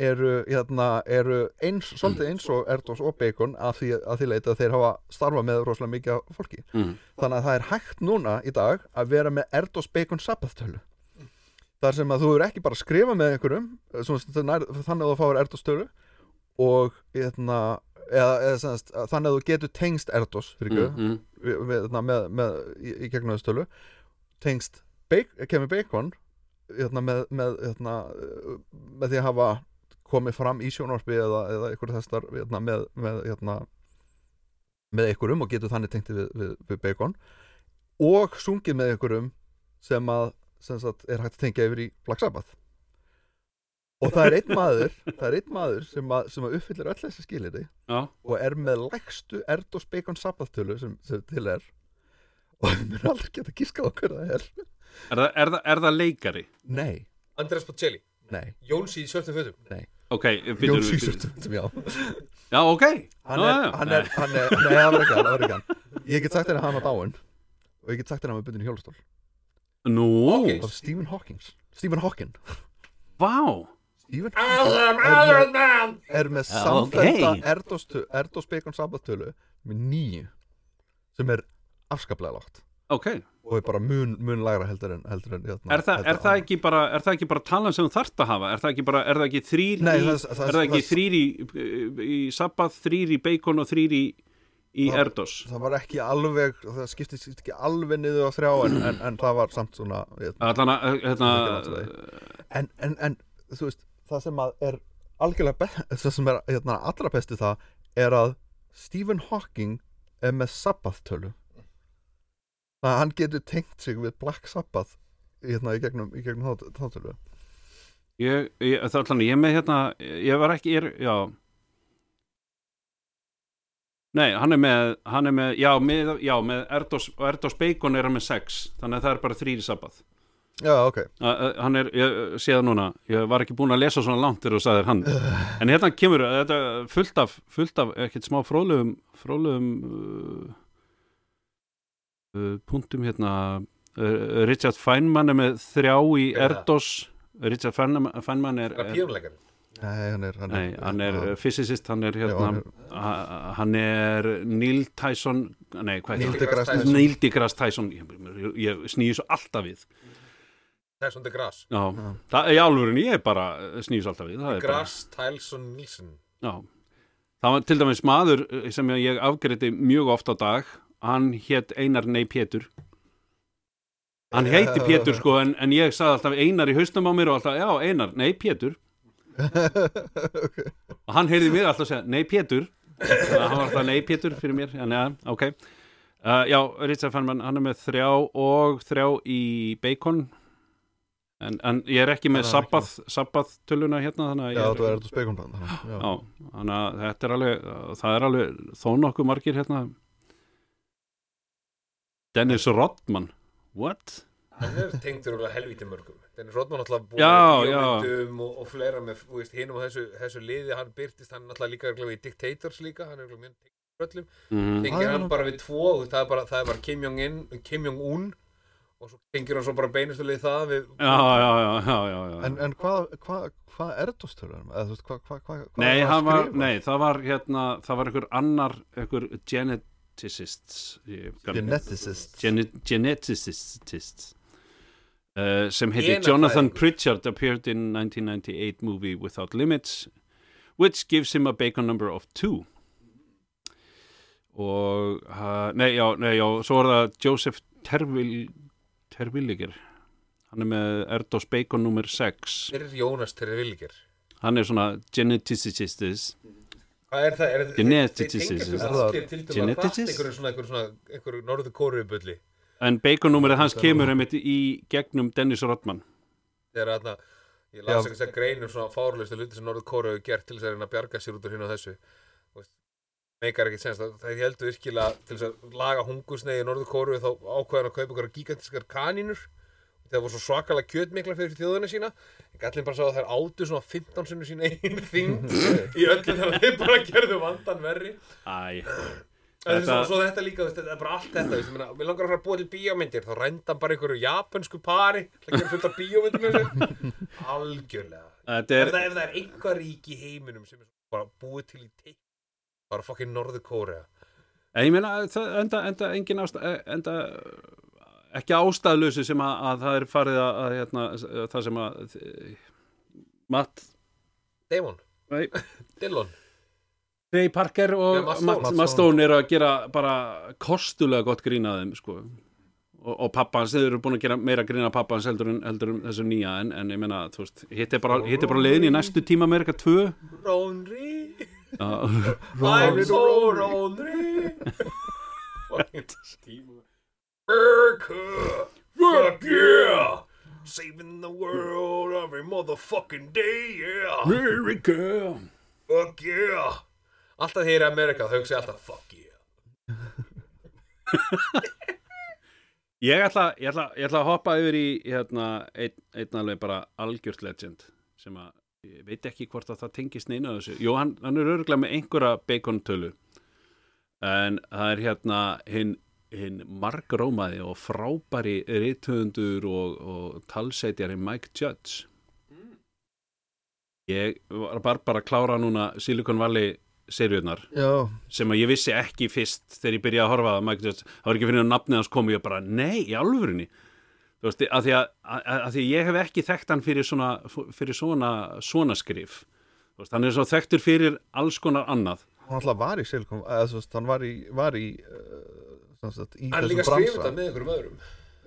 eru, hérna, eru eins, svolítið eins og Erdos og Bacon að því, að því leita að þeir hafa starfað með rosalega mikið fólki mm. þannig að það er hægt núna í dag að vera með Erdos Bacon Sabbath tölu þar sem að þú eru ekki bara að skrifa með einhverjum þannig að þú fáir Erdos tölu og hérna, eða, eða semast, þannig að þú getur tengst fyrir mm, mm. við, við, na, með, með, í, í gegnum þessu tölu tengst Kevin Bacon hérna, með, með, hérna, með því að hafa komið fram í sjónvarpi eða, eða einhverju þessar hérna, með, með, hérna, með einhverjum og getur þannig tengt við, við, við bacon. Og sungið með einhverjum sem að sem sagt, er hægt að tengja yfir í Black Sabbath. Og það er einn maður það er einn maður sem að, sem að uppfyllir öll þessi skilirði Já, og er með lægstu Erdos Bacon Sabbath tölu sem, sem til er. Og það mér aldrei geta gískað hver það er. Er það, er það, er það leikari? nei, Andreas Bocelli, nei, Jónsi í svörtum fötum. Nei Ok, Jón Sísurt já. Já, ok. Hann er, hann er, hann er, nei það var ekki hann, það var ekki hann ég get sagt þér að hann var dáinn og ég get sagt þér að hann var bundin í hjólastól. Nú, af Stephen Hawking Stephen Hawking. Vá. Stephen Hawking er með, er ok. Erdos, Bacon Sabbath tölu með nýju sem er afskaplega lágt. Ok, og er bara mun, mun lægra heldur en heldur en hérna, er, það, heldur er, það ekki bara, er það ekki bara talan sem þú þarft að hafa? Er það ekki, bara, er það ekki þrýr Nei, í, það- það- er það ekki þrýr í, í Sabbath, þrýr í Bacon og þrýr í, í Erdos? það var ekki alveg það skiptist ekki alveg niður á þrjá en, en, en það var samt svona hérna, Allan að, hérna, en, en, en þú veist það sem er algjörlega það sem er hérna, allra besti það er að Stephen Hawking er með Sabbath tölu það að hann getur tengt sig við Black Sabbath hérna, í gegnum, í gegnum þá, þá tölu ég, ég, það er allan, ég með hérna, ég var ekki, ég já. Nei, hann er með, hann er með, já, með, já, með Erdos, Erdos Bacon er hann með sex, þannig að það er bara þrýr í Sabbath. já ok Uh, uh, hann er, ég sé það núna ég var ekki búin að lesa svona langt þegar þú sagðir hann en hérna kemur þetta er fullt af, fullt af ekkert smá fróðlegum fróðlegum uh, punktum hérna. Uh, Richard Feynman er með þrjá í er það? Erdos. Richard Feynman, Feynman er, Það er er píónuleikari Nei, hann er, hann nei, hann er já, uh, physicist hann er já, hérna. hann er- ha- hann er Neil Tyson nei, hvað deGrasse Tyson. Tyson. Neil deGrasse Tyson. Ég, ég, snýði svo alltaf við. Það er svona gras Já, Já. það er í álfurinn, ég er bara snýðis alltaf við. Það er bara, Tælson, Nilsson já. það var til dæmis maður eh, sem ég afgreiti mjög oft á dag hann hétt Einar Nei Pétur. Hann heiti Pétur sko en, en ég sagði alltaf Einar í haustum á mér og alltaf, já Einar, Nei Pétur. Ok. Og hann heyrði mig alltaf segja, Nei Pétur. Þannig að hann var alltaf Nei Pétur fyrir mér. Já, ja, ok. Uh, já, Richard Feynman, hann er með þrjá og þrjá í Bacon. En, en ég er ekki með er Sabbath, Sabbath töluna hérna þannig að Já, ég þú er þetta spekulband Já, Já, þannig að þetta er alveg það er alveg þó nokkuð margir hérna Dennis Rodman What? Hann er tengdur úr helvíti mörgum Dennis Rodman alltaf búin Já, með já. bíómyndum og, og fleira með hinum á þessu, þessu liði hann byrtist hann alltaf líka í Dictators líka hann er örugglega mjög tengdur öllum Mm tengir hann bara við tvo það er bara, það er bara Kim Jong-un Kim Jong-un og svo tengir hann svo bara beinustu lið það við Já, já, já, já, já, já. En, en hvað hva, hva er hvað hva, hva, hva Nei, nei, það var hérna það var einhver annar, einhver geneticists ég- Geneticist Gene- geneticists uh, sem heiti Genafræðingur. Jonathan Pritchard appeared in 1998 movie Without Limits which gives him a bacon number of two. Og uh, nei, já, nei, já, svo er það Joseph Tervil Tervilliger hann er með Erdos Bacon nummer 6 Hver er Jónas Terri Vilger? hann er svona geneticist Hvað er það? Er, Geneticist. Þeir tengjast Er þessu það- allir til dæmis Geneticist? einhverju svona, einhverju svona, einhverju norðu kóruubulli en Bacon nummerið hans kemur einmitt í gegnum Dennis Rodman þegar þarna ég las ekki þess að greinum svona fárlöstu hluti sem Norður Kóru hefur gert til þess að reyna að bjarga sér út úr hinn og þessu meikar ekki sens það, það heldur virkilega til þess að laga hungusneið í Norður Kóru þá ákveðan að kaupa ykkur gigantiskar kanínur það voru svo svakalega kjötmikla fyrir þjóðuna sína. En gallin bara sá að þær áttu svona 15 sinni sín einn þyngd í öllu þegar þeir bara gerðu vandan verri. Æ, Þetta- þetta... svo þetta líka, þetta er bara allt þetta Við langar að fara að búa til bíómyndir Þá rænda bara einhverju japansku pari Það gerir fullt af þessu. Algjörlega. Er það, ef það er einhver rík í heiminum Sem er bara búið til í teik er fokkin Norður Kórea En ég meina, enda, enda, engin ástæð, enda, ekki ástæðlösi sem að, að það er farið að, að hérna, það sem að, Matt, Damon, nei, Dillon? Trey Parker og Nei, Matt Stone. Matt, Matt Matt Stone. Eru að gera bara kostulega gott grín að þeim, sko. og, og pappa hans, þeir eru búin að gera meira grína pappa hans heldur en, heldur en þessu nýja en, en ég meina, þú veist, hitt er bara, hitt er bara leiðin í næstu tíma Amerika 2 Rónri. Já, I'm so Rónri. Fucking tíma America. Fuck yeah. Saving the world every motherfucking day yeah. America. Fuck yeah. Alltaf þegar er Amerika þá hugsa alltaf fuck yeah. Ég ætla, ég, ætla, ég ætla að hoppa yfir í hérna, einn, einn alveg bara algjört legend sem að, ég veit ekki hvort að það tengist neina þessu. Jú, hann, hann er örgulega með einhverja bacontölu. En það er hérna hinn hin margrómaði og frábæri rithöfundur og, og talsetjari Mike Judge. Ég var bara, bara að klára núna Silicon Valley seriunar sem að ég vissi ekki fyrst þegar ég byrjaði að horfa að Michael Judge, það var ekki fyrir að nafnið hans kom og ég bara, nei, í alvörinni þú veist, að því að, að, að því ég hef ekki þekkt hann fyrir svona fyrir svona, svona skrif. Þú veist, hann er svo þekktur fyrir alls konar annað. Hann alltaf var í Silicon veist, hann var í, var í, uh, sagt, í Hann er líka að skrifa þetta með einhverjum öðrum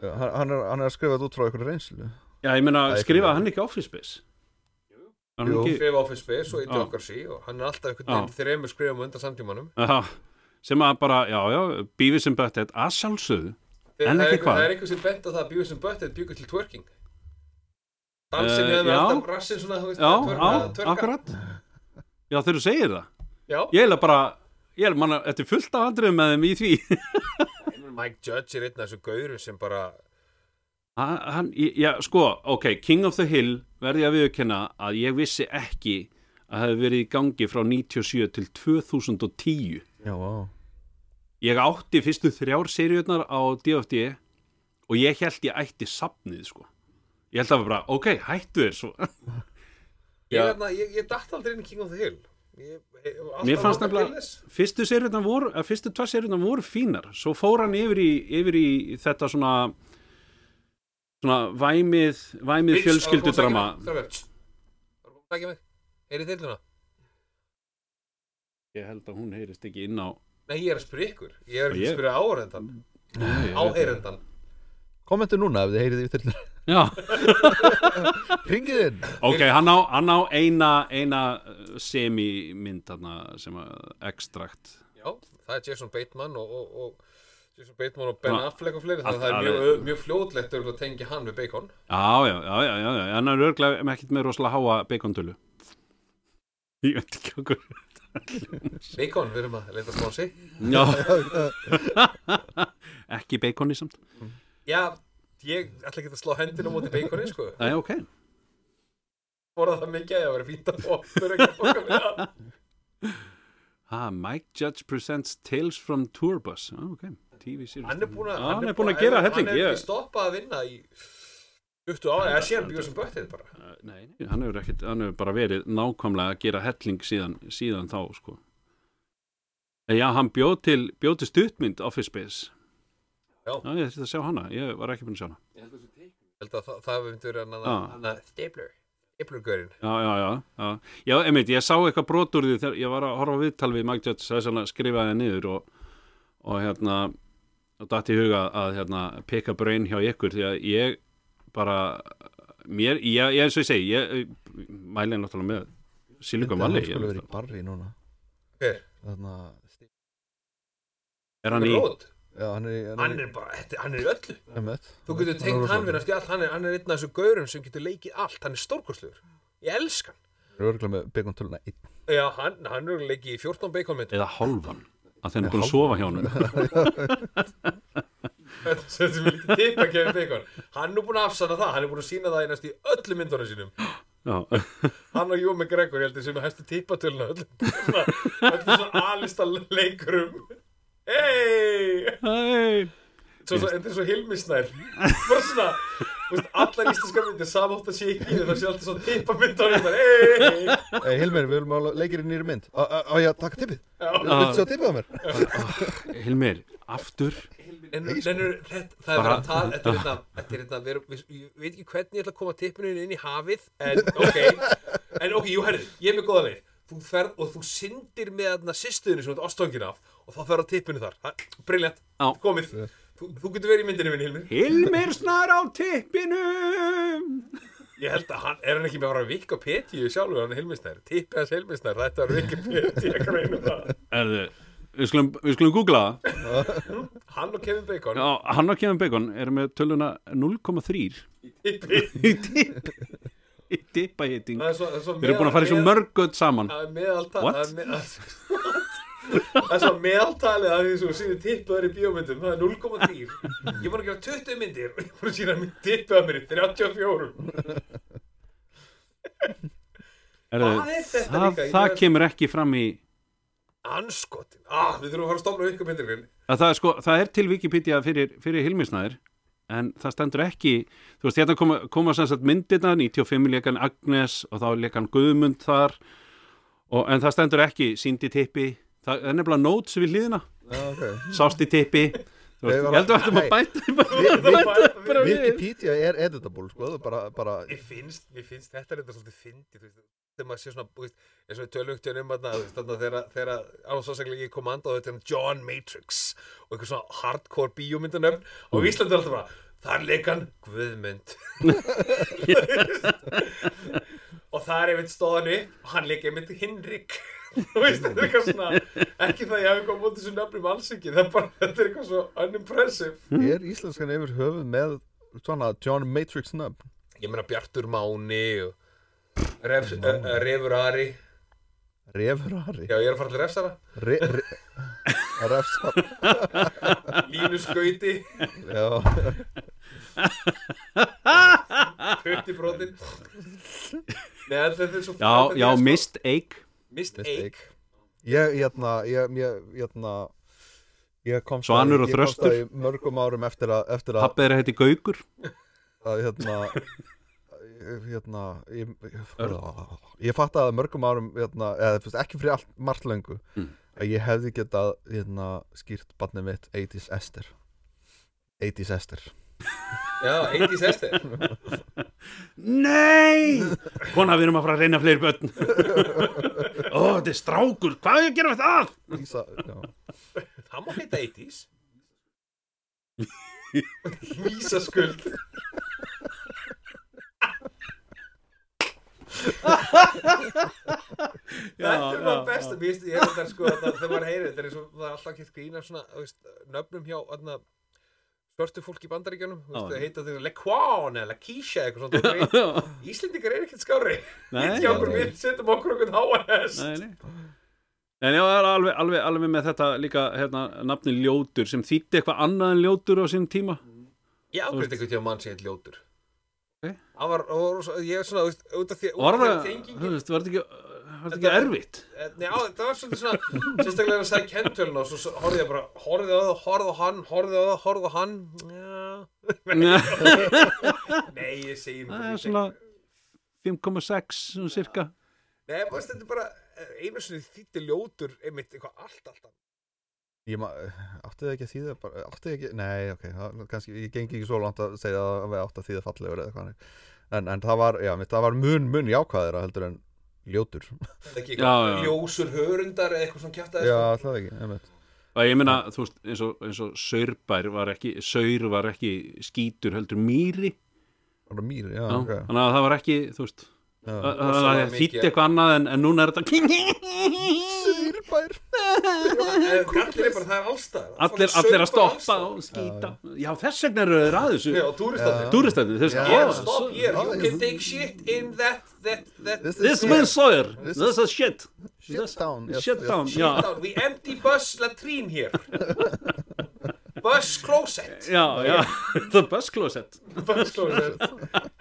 Já, hann, hann, er, hann er að skrifa þetta út frá einhverju reynslu Já, ég meina, það. hann ekki Office Space? Hann Jú. ekki, Skrifa Office Space og Já. Idiocracy og hann er alltaf einhvern veginn þreymur skrifum undan samtímanum aha, sem að bara, já, já, Beavis and Butthead að sjálfsögðu En ekki einhver- hvað? það er einhver sem bent á það að Beavis and Butthead bjúkur til twerking Dansin Eh, hefur já. alltaf rassin svona, þú veist, Já, að twerka- já, akkurat Já, þegar þú segir það Já, Ég er bara, ég er manna, þetta er fullt af andriðum með þeim í því. Mike Judge er einn af þessu gaurum sem bara hann, hann, já, sko, ok, King of the Hill verði að viðurkenna að ég vissi ekki að það hefði verið í gangi frá 97 til 2010 Já, vá. Ég átti fyrstu þrjár seriurnar á DFD og ég held ég ætti safnið, sko. Ég held að það var bara, ok, hættu þér svo. Ég, hérna, ég, ég datt aldrei inn í King of the Hill Mér fannst notað nefnilega- til fyrstu seriurnar voru, að fyrstu tvær seriurnar voru fínar. Svo fór hann yfir í, yfir í þetta svona svona væmið væmið fjölskyldudrama. Það að sækja mig Heyrið þilluna? ég held að hún heyrist ekki inn á Nei, ég er að spyrja ykkur. Ég er ekki að spyrja veit Áheyrendan Kommentu núna ef þið heyrið til Já, Ringið inn. Ok, hann á, hann á eina, eina uh, semi-mynd sem að ekstrakt Já, það er Jason Bateman og, og, og Jason Bateman og Ben. Affleck og fleiri þannig að það er mjög, mjög fljótlegt að tengja hann við Bacon. Já, já, já, já, já, já, hann er örglega með ekkert með rosalega háa bacontölu Ég veit ekki okkur. Bacon, við erum að leita sponsi Já. Ekki baconi samt. Já, ég ætla ekki að slá hendina á móti Baconi sko. Nei, ok. Fóra það mikið að það verið fínt að fyrir ekki að baka með það. Ah, Mike Judge presents Tales from Tour Bus. Ah, ok, TV series. Hann er búin að, Já, hann er búin að gera helling Hann er ekki stoppað að vinna í 20 ára, eða síðan bjóð sem böttið bara. Uh, Nei, hann hefur ekkert, hann hefur bara verið nákvæmlega að gera helling síðan, síðan þá, sko. En já, hann bjóð til, bjóð til stuttmynd Office Space. Já. ég þurfti að sjá hana, ég var ekki búin að sjá hana. Ég held að það, það myndi verið hann að að Stapler Stapler-görinn Já, já, já, já. Já, einmitt, ég sá eitthvað brot úr því þegar ég var að horfa viðtal við Mike Judge, þess að skrifa það niður og, og hérna, og datt í huga að hérna, pick a brain hjá ykkur því að ég bara, mér, ég, ég eins og ég segi, ég mæli náttúrulega með Silicon Valley. Ég- skulle verið í barri núna Hver? Þannig að Er hann í, Rót? Já, hann er í Hann er bara, þetta- hann er í öllu. Einmitt. Þú getur er tengt hann við næstu allt. Hann er, hann er einn af þessu gaurum sem getur leikið allt. Hann er stórkostlegur. Ég elska hann. Hann er örgulega með byggjum töluna einn. Já, hann, hann er leikið í 14 beikonmyndum eða hálfan, að þeir eru búin að sofa hjá hann. Þetta sem við lítið tippa Kevin Bacon. Hann er búin að afsanna það, hann er búin að sína það í næstu í öllu myndunum sínum. Hann og Jú McGregor, ég held ég sem er hæstu tippatöluna öllum svona, öllum svona Hei! Hei. Svo, svo, þetta er svo hilmisnær Bara svona, þú veist, allar íslenskar myndir Samótt að sé ekki, það sé alltaf svona tippamyndunum Hei! Hey, Hilmir, við viljum að leikir í nýri mynd Á á- á ég að taka tippið? Já. Viltu sjá tippið á mér? Hilmir, aftur En, en þetta, það er Bara- að tala, þetta er hérna, þetta er hérna, erum- við, ég veit ekki hvernig ég ætla að koma tippinu inn í hafið, en ok, en ok, jú herri, ég er með góða leið, þú ferð og þú syndir með þarna sýstuðinu sem þú ert ástöngin af og þá ferð á tippinu þar, briljant, Já. komið, þú, þú getur verið í myndinni minn, Hilmir Hilmir snar á tippinum Ég held að hann, er hann ekki með að vikka Petju sjálfur, hann er Hilmisnær, tippið hans Hilmisnær, þetta greina það. Erðu, við skulum, við skulum googla það. Hann og Kevin Bacon, Já, hann og Kevin Bacon eru með töluna 0,3 tippið, í tipp í tippahitting. Það er það er Við erum búin að fara í svo meðal- mörg gödd saman. Það er meðaltal, What? það er svo meðaltalið að því sem sýnir tippaður í bíómyndum, það er 0,3. Ég búin að gera 20 myndir og ég búin að sína tippaður mér í 34. Erðu, Hvað er þetta það, líka? Það er- kemur ekki fram í Anskotin. Ah, við þurfum að fara að stofna ykkur myndir. Það, er sko, það er til Wikipedia fyrir, fyrir Hilmisnæður en það stendur ekki þú veist, hérna koma, koma sem sagt myndirna 95 leikan Agnes og þá leikan Guðmund þar og, en það stendur ekki síndi tippi það er nefnilega notes við hlýðina Já, ok sást í tippi Ég ég var- held að þetta maður Nei. bæta við Wikipedia er editable, sko, það er bara, bara Mér finnst, finnst þetta reynda svolítið fyndið, þegar maður sé svona, þú veist, eins og við ekki um þegar, alveg svo seglega ég kom anda á þetta, John Matrix og eitthvað svona hardcore bíómyndanöfn og Mm. Íslandi er alltaf bara, þar leik hann Guðmund. og það er einmitt stóðan upp og hann leik einmitt Hinrik. Þú veist, þetta er eitthvað svona, ekki það ég hafi komið út þessu nöfnum alls ekki, það er bara, þetta er eitthvað svo unimpressive. Er íslenskan yfir höfuð með svona John Matrix nöfn? Ég meina Bjartur Máni og Ref, uh, Refur Ari. Refrari Já, ég er að fara til refsara. Re, re, Refsar. Línu skauti. Já, Putti brotin Nei, þetta er svo já, já, mist eik Mist Mist Eik. Ég, hérna, ég, ég, hérna Ég komst Svanur og ég komst Þröstur. að í mörgum árum eftir að, eftir að, pappi er að heiti Gaukur. Að hérna hérna ég, ég, ég fatt að mörgum árum hérna, eða ekki fyrir allt margt löngu Mm. að ég hefði getað hérna, skýrt barnið mitt 80s Esther 80s Esther Já, 80s Ester Nei! Kona, við erum að fara að reyna fleiri börn. Ó, þetta er strákur. Hvað er að gera við það? Ísa, já. Það má heita 80s Vísaskuld. Þetta er bara besta. ég er þetta sko að þegar maður heyrir þetta er eins og það alltaf gett grína svona þú veist, nöfnum hjá aðna, svörtu fólk í bandaríkjunum það heita þeir Lequan eða Lakeisha eitthvað svona Íslendingar er ekkert skári við setjum okkur okkur nei. En já, það er alveg, alveg, alveg með þetta líka hérna, nafni ljótur sem þýtti eitthvað annað en ljótur á sínum tíma. Ég ákveðt einhvern tíma mann sem heit ljótur. Það var, ég er svona, út af því Var það, að þú veist, var þetta ekki, var þetta ekki Þetta- erfitt? Eh, Nei, á, það var svolítið svona Sérstaklega að sagði kentölun og svo horfði ég bara Horfði á það, horfði á hann, horfði á það, horfði á hann. Já. Nei, ég segi Það er svona 5,6 svona cirka. Nei, bara, þetta er bara eh, einu sinni þýtti ljótur einmitt eitthvað allt, allt annað. Ég ma, átti það ekki að þýða bara, átti það ekki, nei, ok, það, kannski, ég gengi ekki svo langt að segja að við átti að þýða fallegur eða hvað en, en það var, já, mitt, það var mun, mun jákvæðira heldur en ljótur. Ljósur hörundar eða eitthvað svona kjæftaði Já, alltaf ekki, einmitt. Og ég meina, þú veist, eins og, eins og Saurbær var ekki, Saur var ekki skítur heldur mýri. Það var mýr, já, Já, ok. Þannig að það var ekki, þú veist já. Það þýtti eitthvað annað en, en núna er þetta Sýrbær En gallir er bara, það er allstað allir, allir að stoppa og skýta Já, þess vegna eru þeir að þessu. "Oh, stop here, you can take shit in that, that, that This This is means Sawyer, This is shit. Shit down, we empty bus latrine here. Bus closet. Já, já, the bus closet. Bus closet.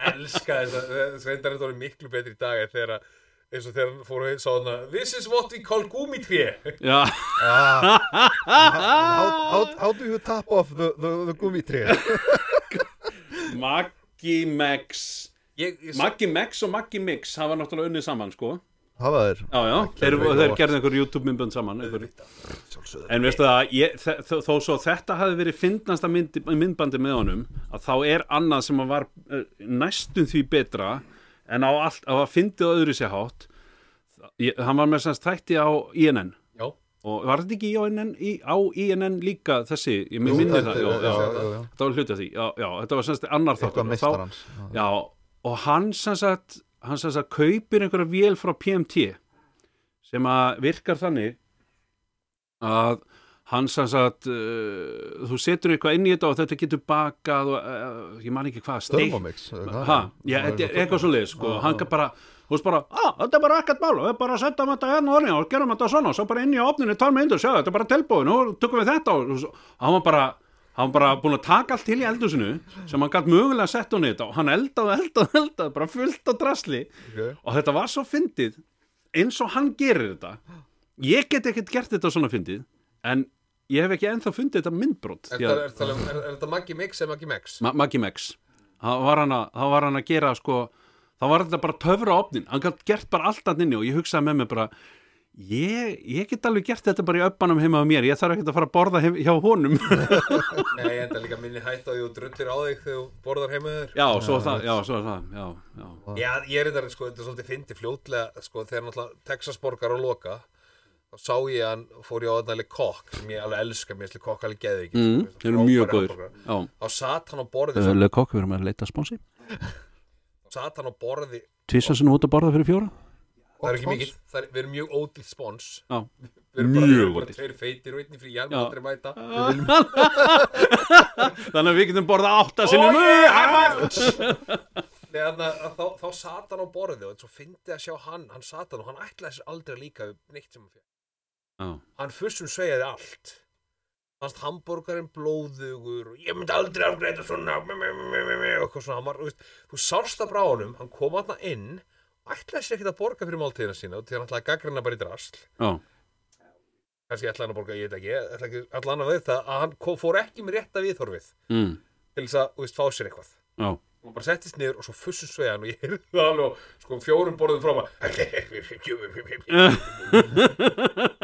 Elska þess að þetta voru miklu betri í dag þegar að- eins og þegar hann fór að svona This is what we call gúmitré Já, Ah, how, how, how do you tap off the, the, the gummitree? Maggi Max. Ég, ég Maggi Max og Maggi Mix hafa náttúrulega unnið saman, sko. Hafa þeir? Já, já, þeir, gerðu einhver YouTube-myndbönd saman einhver. En veistu það, ég, þó, þó svo þetta hafi verið fyndnasta mynd, myndbandi með honum að þá er annað sem að var uh, næstum því betra en á, allt, á að fyndið á öðru sér hátt ég, hann var með semst þætti á INN Já, og var þetta ekki í INN, í, á INN líka þessi, ég minni þetta- það. já, já, þetta var hluti af því. Já, já, þetta var semst annar þáttur. Og þá- og hann sem sagt, hann sem sagt kaupir einhverja vél frá PMT sem að virkar þannig að hann sem sagt uh, þú setur eitthvað inn í þetta og þetta getur bakað og uh, ég man ekki hvað? Thermomix er eitthvað svo leið sko, hann kan bara þú veist bara, að þetta er bara ekkert mál við bara að setja þetta hérna orðin og gerum þetta svona og svo bara inn í opninu, tala með indur, sjá þetta er bara tilbúin og tökum við þetta og hann var bara hann var bara búin að taka allt til í eldusinu sem hann gætt mögulega að setja hún í þetta og hann eldaði, eldaði, eldaði, bara fullt af drasli. Ok. og þetta var svo fyndið eins og hann gerir þetta. Ég get ekkert gert þetta svona fyndið en ég hef ekki ennþá fundið þetta myndbrot Er er er- er þetta Maggi Mix eða Maggi Mex? Ma Maggi Mex. Þá var, hann að, var hann að gera sko þá var þetta bara töfra opnin hann gætt gert bara allt að inni og ég hugsaði með mig bara ég, ég get alveg gert þetta bara í öppanum heima á mér. Ég þarf ekki að fara að borða heim, hjá honum. Nei, enda líka minni hætt á því og drullir á þig þegar þú borðar heima þér. Já, svo er það, já, svo er það já, já, Já, ég er þetta, sko, þetta er svolítið fyndi fljótlega, sko, þegar náttúrulega Texas borgar á loka þá sá ég hann, fór ég á alveg kokk sem ég alveg elska, mér finnst kokk alveg geði ekki mm, þeir eru mjög góður Þá satt hann á borði Le Coq, við erum að leita spónsi satt hann á borði tvisa sinni út að borða fyrir fjóra. Það er ekki mikið, það er, við erum mjög ódýrt spons. Já, við erum Mjög við erum bara tveir feitir og einnig frí, ég aldrei mæta. Þannig að við getum borðað átta að þá, þá satt hann á borði og svo fyndi að sjá hann, hann satt hann og hann ætlaði sér aldrei að líka við neitt sem hann fyrir já, hann fyrstum svegiði allt. Fannst hambúrgarinn blóðugur og ég myndi aldrei afgreita svona og svona. Hann var, þú, sást það frá honum, hann kom hann inn ætlaði sér ekkert að borga fyrir máltíðina sína og til hann ætlaði að gaggrina bara í drasl. Já, kannski ætlaði hann að borga, ég veit ekki ætlaði hann að veita að hann kom, fór ekki með rétta viðþorfið mm, til þess að, þú veist, fá sér eitthvað. Já og bara settist niður og svo fussum svegan og ég heyrði það alveg og sko fjórum borðum frá maður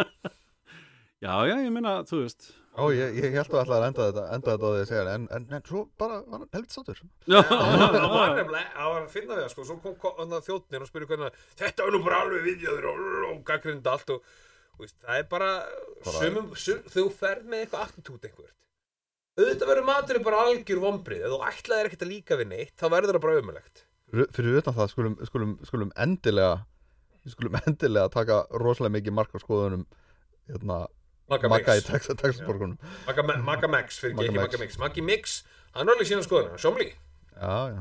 já, já, ég meina, þú veist. Ó, ég, ég held að ætla að enda þetta, enda þetta á því að segja en, en, en svo bara var hann heldur sáttur. Já, það var nefnilega, það var að finna við það sko, svo kom, þjóttnir og spurði hvernig þetta er nú bara alveg viðjöður og, og gaggrinda allt og, og það er bara, Bara- sumum, sum, þú ferð með eitthvað attitút einhvert auðvitað verður maturinn bara algjör vombrið ef þú ætlaðir ekkert að líka við neitt þá verður það bara ömulegt Fyrir- utan það skulum, skulum, skulum endilega skulum endilega taka rosalega mikið mark á skoðunum hérna, Magga í Mix Me- Magga Max, fyrir ekki. Magga Mix Maggi Mix, hann er alveg síðan skoðuna, sjómli Já, já,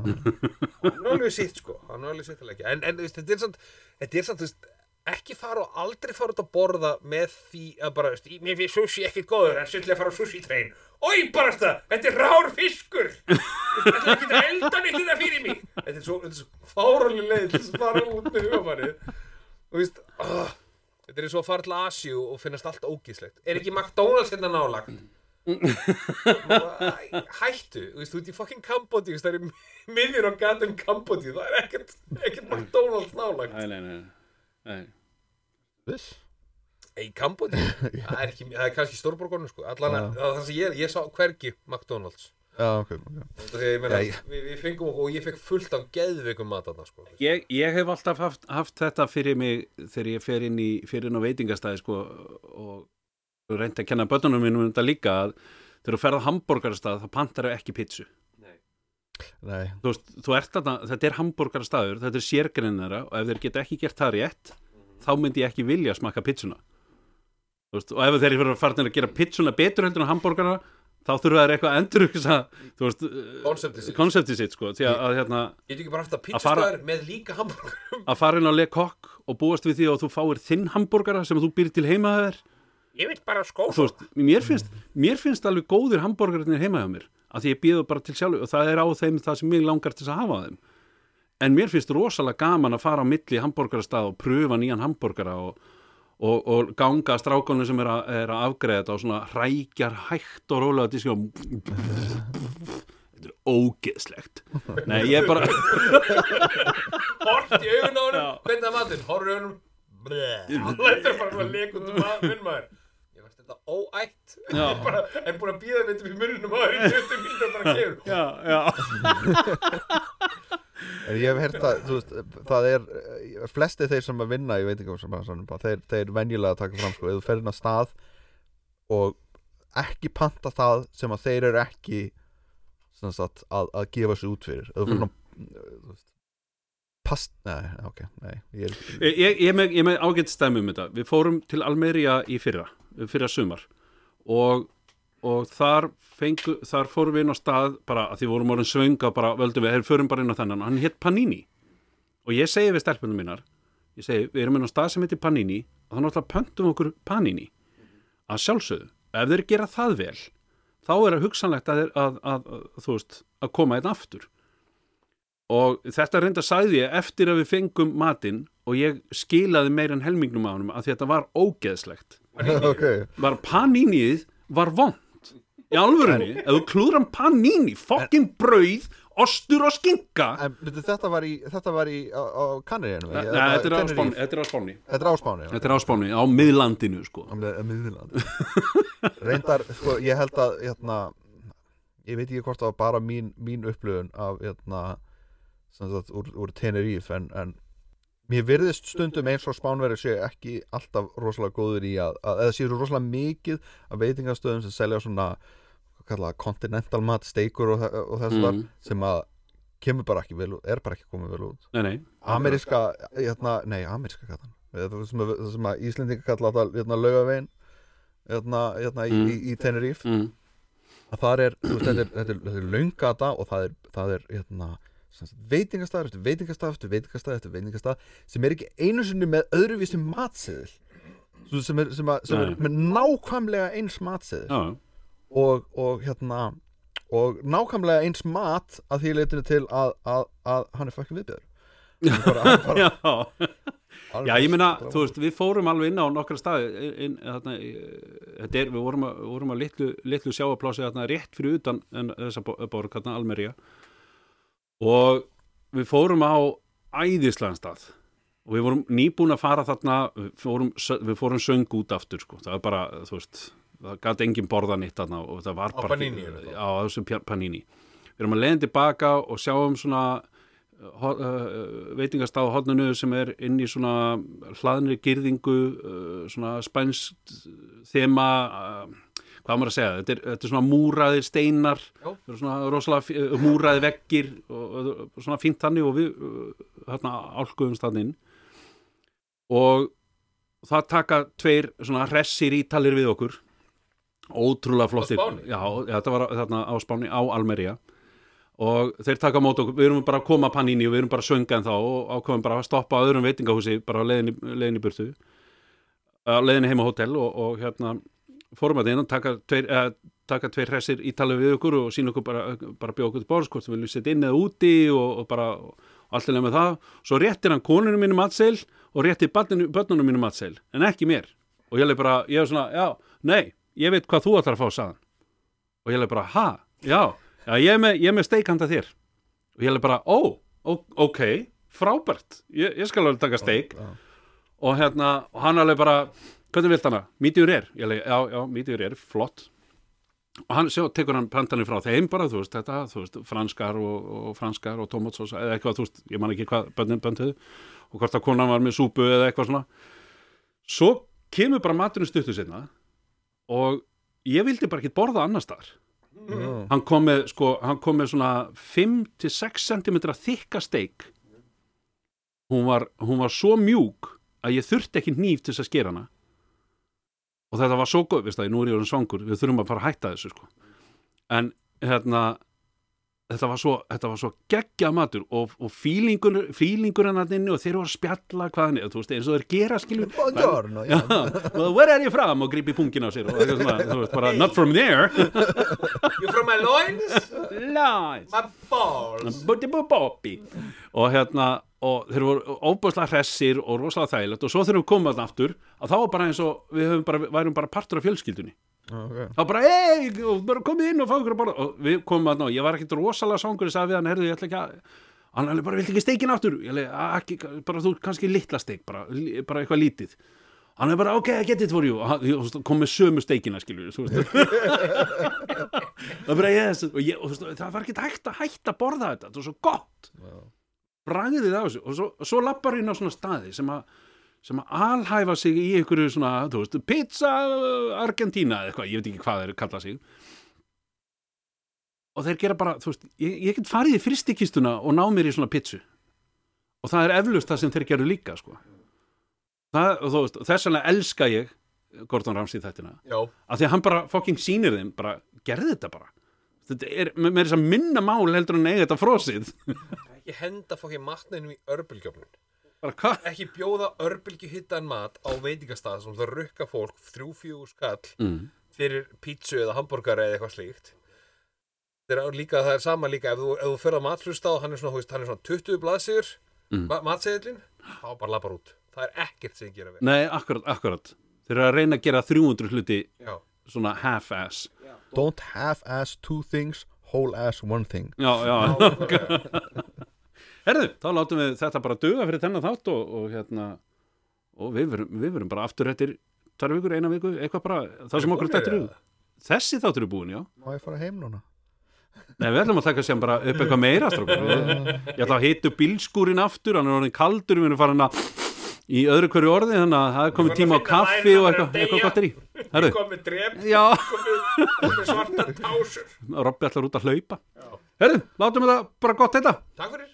hann er alveg sitt sko. Hann er alveg sitt að leggja. En, en þetta er samt, þetta er samt þú veist, ekki fara og aldrei fara út að borða með því að bara, veist, mér finnst sushi ekkert góður en svolítið að fara á sushi trein Ói bara þetta, þetta er rár fiskur. Þetta er ekki að elda neitt þetta fyrir mig. Þetta er svo, svo fáraleg leið til að fara út með hugafarið þú veist, oh, þetta er og að fara til Asíu og finnast allt ógíslegt. Er ekki McDonalds hérna nálagt hættu, þú veist, þú ert í fucking Kambodí það er í miðjun á gatum Kambodí það er ekkert, ekkert McDonalds nálagt nei, nei, nei. Viss í Kambodí, það er, ekki, það er kannski stórborgonu sko, allan að Já. það sem ég, ég sá hvergi McDonalds. Já, ok, ok. Þegar ég meina, Já, ég- við, við fengum okkur og ég fekk fullt af geðveikum mat þarna sko. Ég, ég hef alltaf haft, haft þetta fyrir mig þegar ég fer inn í fyrir inn á veitingastæði sko, og reyndi að kenna börnunum mínum um þetta líka að þegar þú ferð á hambúrgarastað þá pantar þau ekki pítsu þú veist, þú ert þarna, þetta er hambúrgarastaður þetta er sérgrinn þeirra og ef þeir geta ekki gert það rétt þá myndi ég ekki vilja smakka pítsuna þú veist, og ef þeir eru farin að gera pítsuna betur heldur en hambúrgara þá þurfa þeir eitthvað að veist, Konseptið sitt. konseptið sitt sko, því að, að hérna bara haft að Að fara- að fara inn á Le Coq og búast við því að þú fáir þinn hambúrgara sem þú býr til heima hjá þér Ég vil bara skó þú veist, mér finnst, mér finnst alveg góðir hambúrgarnir heima hjá mér að því ég býða bara til sjálf og það er á þeim það sem mig langar til að hafa þeim. En mér finnst rosalega gaman að fara á milli hambúrgarastað og pröfa nýjan hambúrgara og, og, og ganga að strákunum sem er að, er að afgreða þetta og svona hrækjar hægt og rólega diski og þetta er ógeðslegt. Nei, ég er bara Hort í augun á Já. hvernig að matinn Horfur í augunum. Hann lætur bara svona leik út um að minn maður Ég veist þetta óætt. Ég bara, En búin að býða þetta í munnum á þér í 20 mínútur bara kemur já, já En ég hef heyrt að, þú veist, það er eh, flesti þeir sem að vinna í veitingum sem að þeir, þeir venjulega taka fram sko, ef þú fer inn á stað og ekki panta það sem að þeir eru ekki sem sagt, að, að gefa sig út fyrir ef þú fer Mm. inn á þú veist, past, nei, ok, nei ég er, Ég, ég, með, með ágætt stæmi um þetta. Við fórum til Almería í fyrra fyrra sumar. Og, og þar, fengu, þar fórum við inn á stað bara að því vorum orðin svönga bara völdum við, hey, förum bara inn á þennan. Hann hétt Panini og ég segi við stelpunum mínar ég segi, við erum inn á stað sem heitir Panini og þannig náttúrulega pöntum okkur Panini að sjálfsögðu, ef þeir gera það vel þá er það hugsanlegt að, að, að, að, að koma einn aftur og þetta reynda sagði ég eftir að við fengum matinn og ég skilaði meir en helmingnum á honum að þetta var ógeðslegt. Ok. Var paníníð var vond í alvörunni, ef þú klúðram paníní fokkin brauð, ostur og skinka. En þetta var í, þetta var í á, á Kanaríinu Nei, þetta er á Spáni Þetta er á Spáni. Á miðlandinu sko. Á Mið- Miðland Reyndar, sko, ég held að hérna, ég veit ekki hvort það var bara mín, mín upplöfun af hérna, sagt, úr, úr Tenerife en, en mér virðist stundum eins og Spánveri sé ekki alltaf rosalega góður í að, að eða séu rosalega mikið af veitingastöðum sem selja svona kalla continental mat, steikur og, og þess mm. mm. sem að kemur bara ekki vel út, er bara ekki komið vel út Nei, nei Ameríska, hérna, nei, ameríska kallan það sem, sem að Íslendinga kalla þetta hérna laugavegin hérna, hérna Mm. í, í Tenerife mm. að það er, þú veist, þetta er, þetta er, er löngata og það er, það er hérna, veitingastað eftir veitingastað eftir veitingastað eftir veitingastað sem er ekki einu sinni með öðruvísi matseðil. Sem er, sem, að, sem er með nákvæmlega eins matseðil. Og, og hérna og nákvæmlega eins mat að því leitinu til að, að, að hann er fucking viðbjör Hann bara- hann bara- já. Já, ég bara- þú veist, við fórum alveg inn á nokkra staði inn, þarna, er, við vorum að, vorum að litlu, litlu sjáaplási þarna rétt fyrir utan þessa bo- borg, þarna Almería og við fórum á æðislegan stað og við vorum nýbúin að fara þarna við fórum, við fórum söng út aftur sko. það var bara, þú veist það gæti engin borða nýtt þarna og það var Á bara Panini, hvað? á þessum pja- panini við erum að leiðin tilbaka og sjáum svona uh, veitingastað á hodninu sem er inn í svona hlaðnri gyrðingu uh, svona spænst þema uh, hvað á maður að segja, þetta er, þetta er svona múraðir steinar, svona rosalega uh, múraðir veggir og, og svona fínt þannig og við uh, hérna álkuðum stanninn og það taka tveir svona hressir ítalir við okkur. Ótrúlega flottir. Spáni? já, þetta var þarna á Spáni, á Almería. Og þeir taka á mót okkur, við erum bara að koma panini og við erum bara að sönga en þá og ákveðum bara að stoppa á öðrum veitingahúsi bara á leiðinni, leiðinni burtu. Á leiðinni heima á hótel og, og hérna fórum að inn og taka tveir, eh, taka tveir hressir ítalið við okkur og sína okkur bara, bara bjóða okkur til borðs hvort við viljum setja inn eða úti og, og bara leið með það. Svo réttir hann konunum mínu matseil og réttir börnunum, börnunum mínu matseil en ekki mér. Og ég leið bara, ég var svona, já, nei ég veit hvað þú ætlar að fá saðan og ég leið bara, ha, já, já ég, er með, með steik handa þér. Og ég leið bara, ó, ó ok frábært, ég, ég skal alveg taka steik. Já. og hérna, og hann alveg bara hvernig vilt hana, er ég leið, já, já, mítjur er, flott. Og hann sjá, tekur hann pantanir frá þeim bara, þú veist, þetta, þú veist, franskar og, og franskar og tomatsós eða eitthvað, þú veist, ég man ekki hvað bönnin bönduðu og hvort að konan var með súpu eða eitthvað svona. Svo kemur bara maturinn stuttu sinna og ég vildi bara ekki borða annar staðar. Já. hann kom með, sko, hann kom með svona 5-6 cm þykka steik. Hún var, hún var svo mjúk að ég þurfti ekki hníf til þess að skera hana og þetta var svo góð, veist það, nú er ég orðin svangur. Við þurfum að fara að hætta þessu sko. En hérna þetta var svo, þetta var svo geggja matur og, og fílingur, fílingur hann að inni og þeir eru að spjalla hvaðan eins og þeir gera skilur. Buongiorno, já. Já, well, where are you from? og grípi pungin á sér og eitthvað svona, þú veist, bara, not from there. You from my loins? Lies My balls. Búti bú bópi og hérna, og þeir voru óbúslega hressir og rosalega þægilegt og svo þegar við komum þarna aftur, að þá var bara eins og við höfum bara, værum bara partur af fjölskyldunni. Já, ok. þá bara, og bara komið inn og fá ykkur að borða. Og við komum þarna og ég var ekkit rosalega sangur ég sagði við hann, herðu, ég ætla ekki að hann alveg bara, viltu ekki steikin aftur? Ég alveg, "Að, ekki, bara þú kannski litla steik bara, bara eitthvað lítið. Hann er bara, ok, I get it for you. Og og, kom með sömu steikina, skilur það bara, yes. Og, ég, og það var ekki hægt að hætta að borða þetta, þetta var svo gott bragðið á þessu. Og svo, svo lappar inn á svona staði sem að sem að alhæfa sig í einhverju svona, þú veist, pizza Argentina eða eitthvað, ég veit ekki hvað þeir kalla sig. Og þeir gera bara, þú veist, ég, ég get farið í fristikistuna og ná mér í svona pizzu. Og það er eflust það sem þeir geru líka, sko. Það, veist, þess vegna elska ég Gordon Ramsay þættina. Af því að hann bara fucking sýnir þeim bara, gerði þetta bara. Þetta er með, með þess að minna mál heldur en eiga þetta frósið ekki henda fokkin matneinum í hvað? Ekki bjóða örbylgi hittan mat á veitingastað sem það rukka fólk þrjú fjögur skall mm. fyrir pítsu eða hambúrgara eða eitthvað slíkt. Er líka, það er sama líka ef þú, ef þú fyrir að matrústa og hann er svona, hann er svona 20 blaðsigur Mm. ma matseðlin, þá bara lapar út. Það er ekkert sem gera við. Nei, akkurat, akkurat. Þeir eru að reyna að gera 300 hluti Já, svona half-ass. Don't half-ass two things, whole-ass one thing. Já, já, nákvæmlega. herðu, þá látum við þetta bara duga fyrir þennan þátt og, og hérna og við verum, við verum bara aftur eftir tvær vikur, eina viku, eitthvað bara það sem okkur þetta eða? þessi þáttur er búin, já. Má ég fara heim núna? Nei, við ætlum að taka sem bara upp eitthvað meira strókur. Við- Ég ætla að hitu bílskúrin aftur hann er orðin kaldur, við erum farin að í öðru hverju orði, þannig að það er komið Við tíma á kaffi og að eitthvað, eitthvað gott er í. Herru, komið drep já, komið, komið svarta tásur. Robby ætlar út að hlaupa. Já. Herru, látum við það bara gott þetta Takk fyrir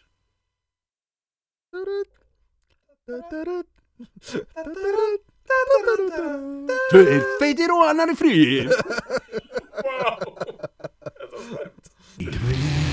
Tveir og annar í frí Wow! Þetta var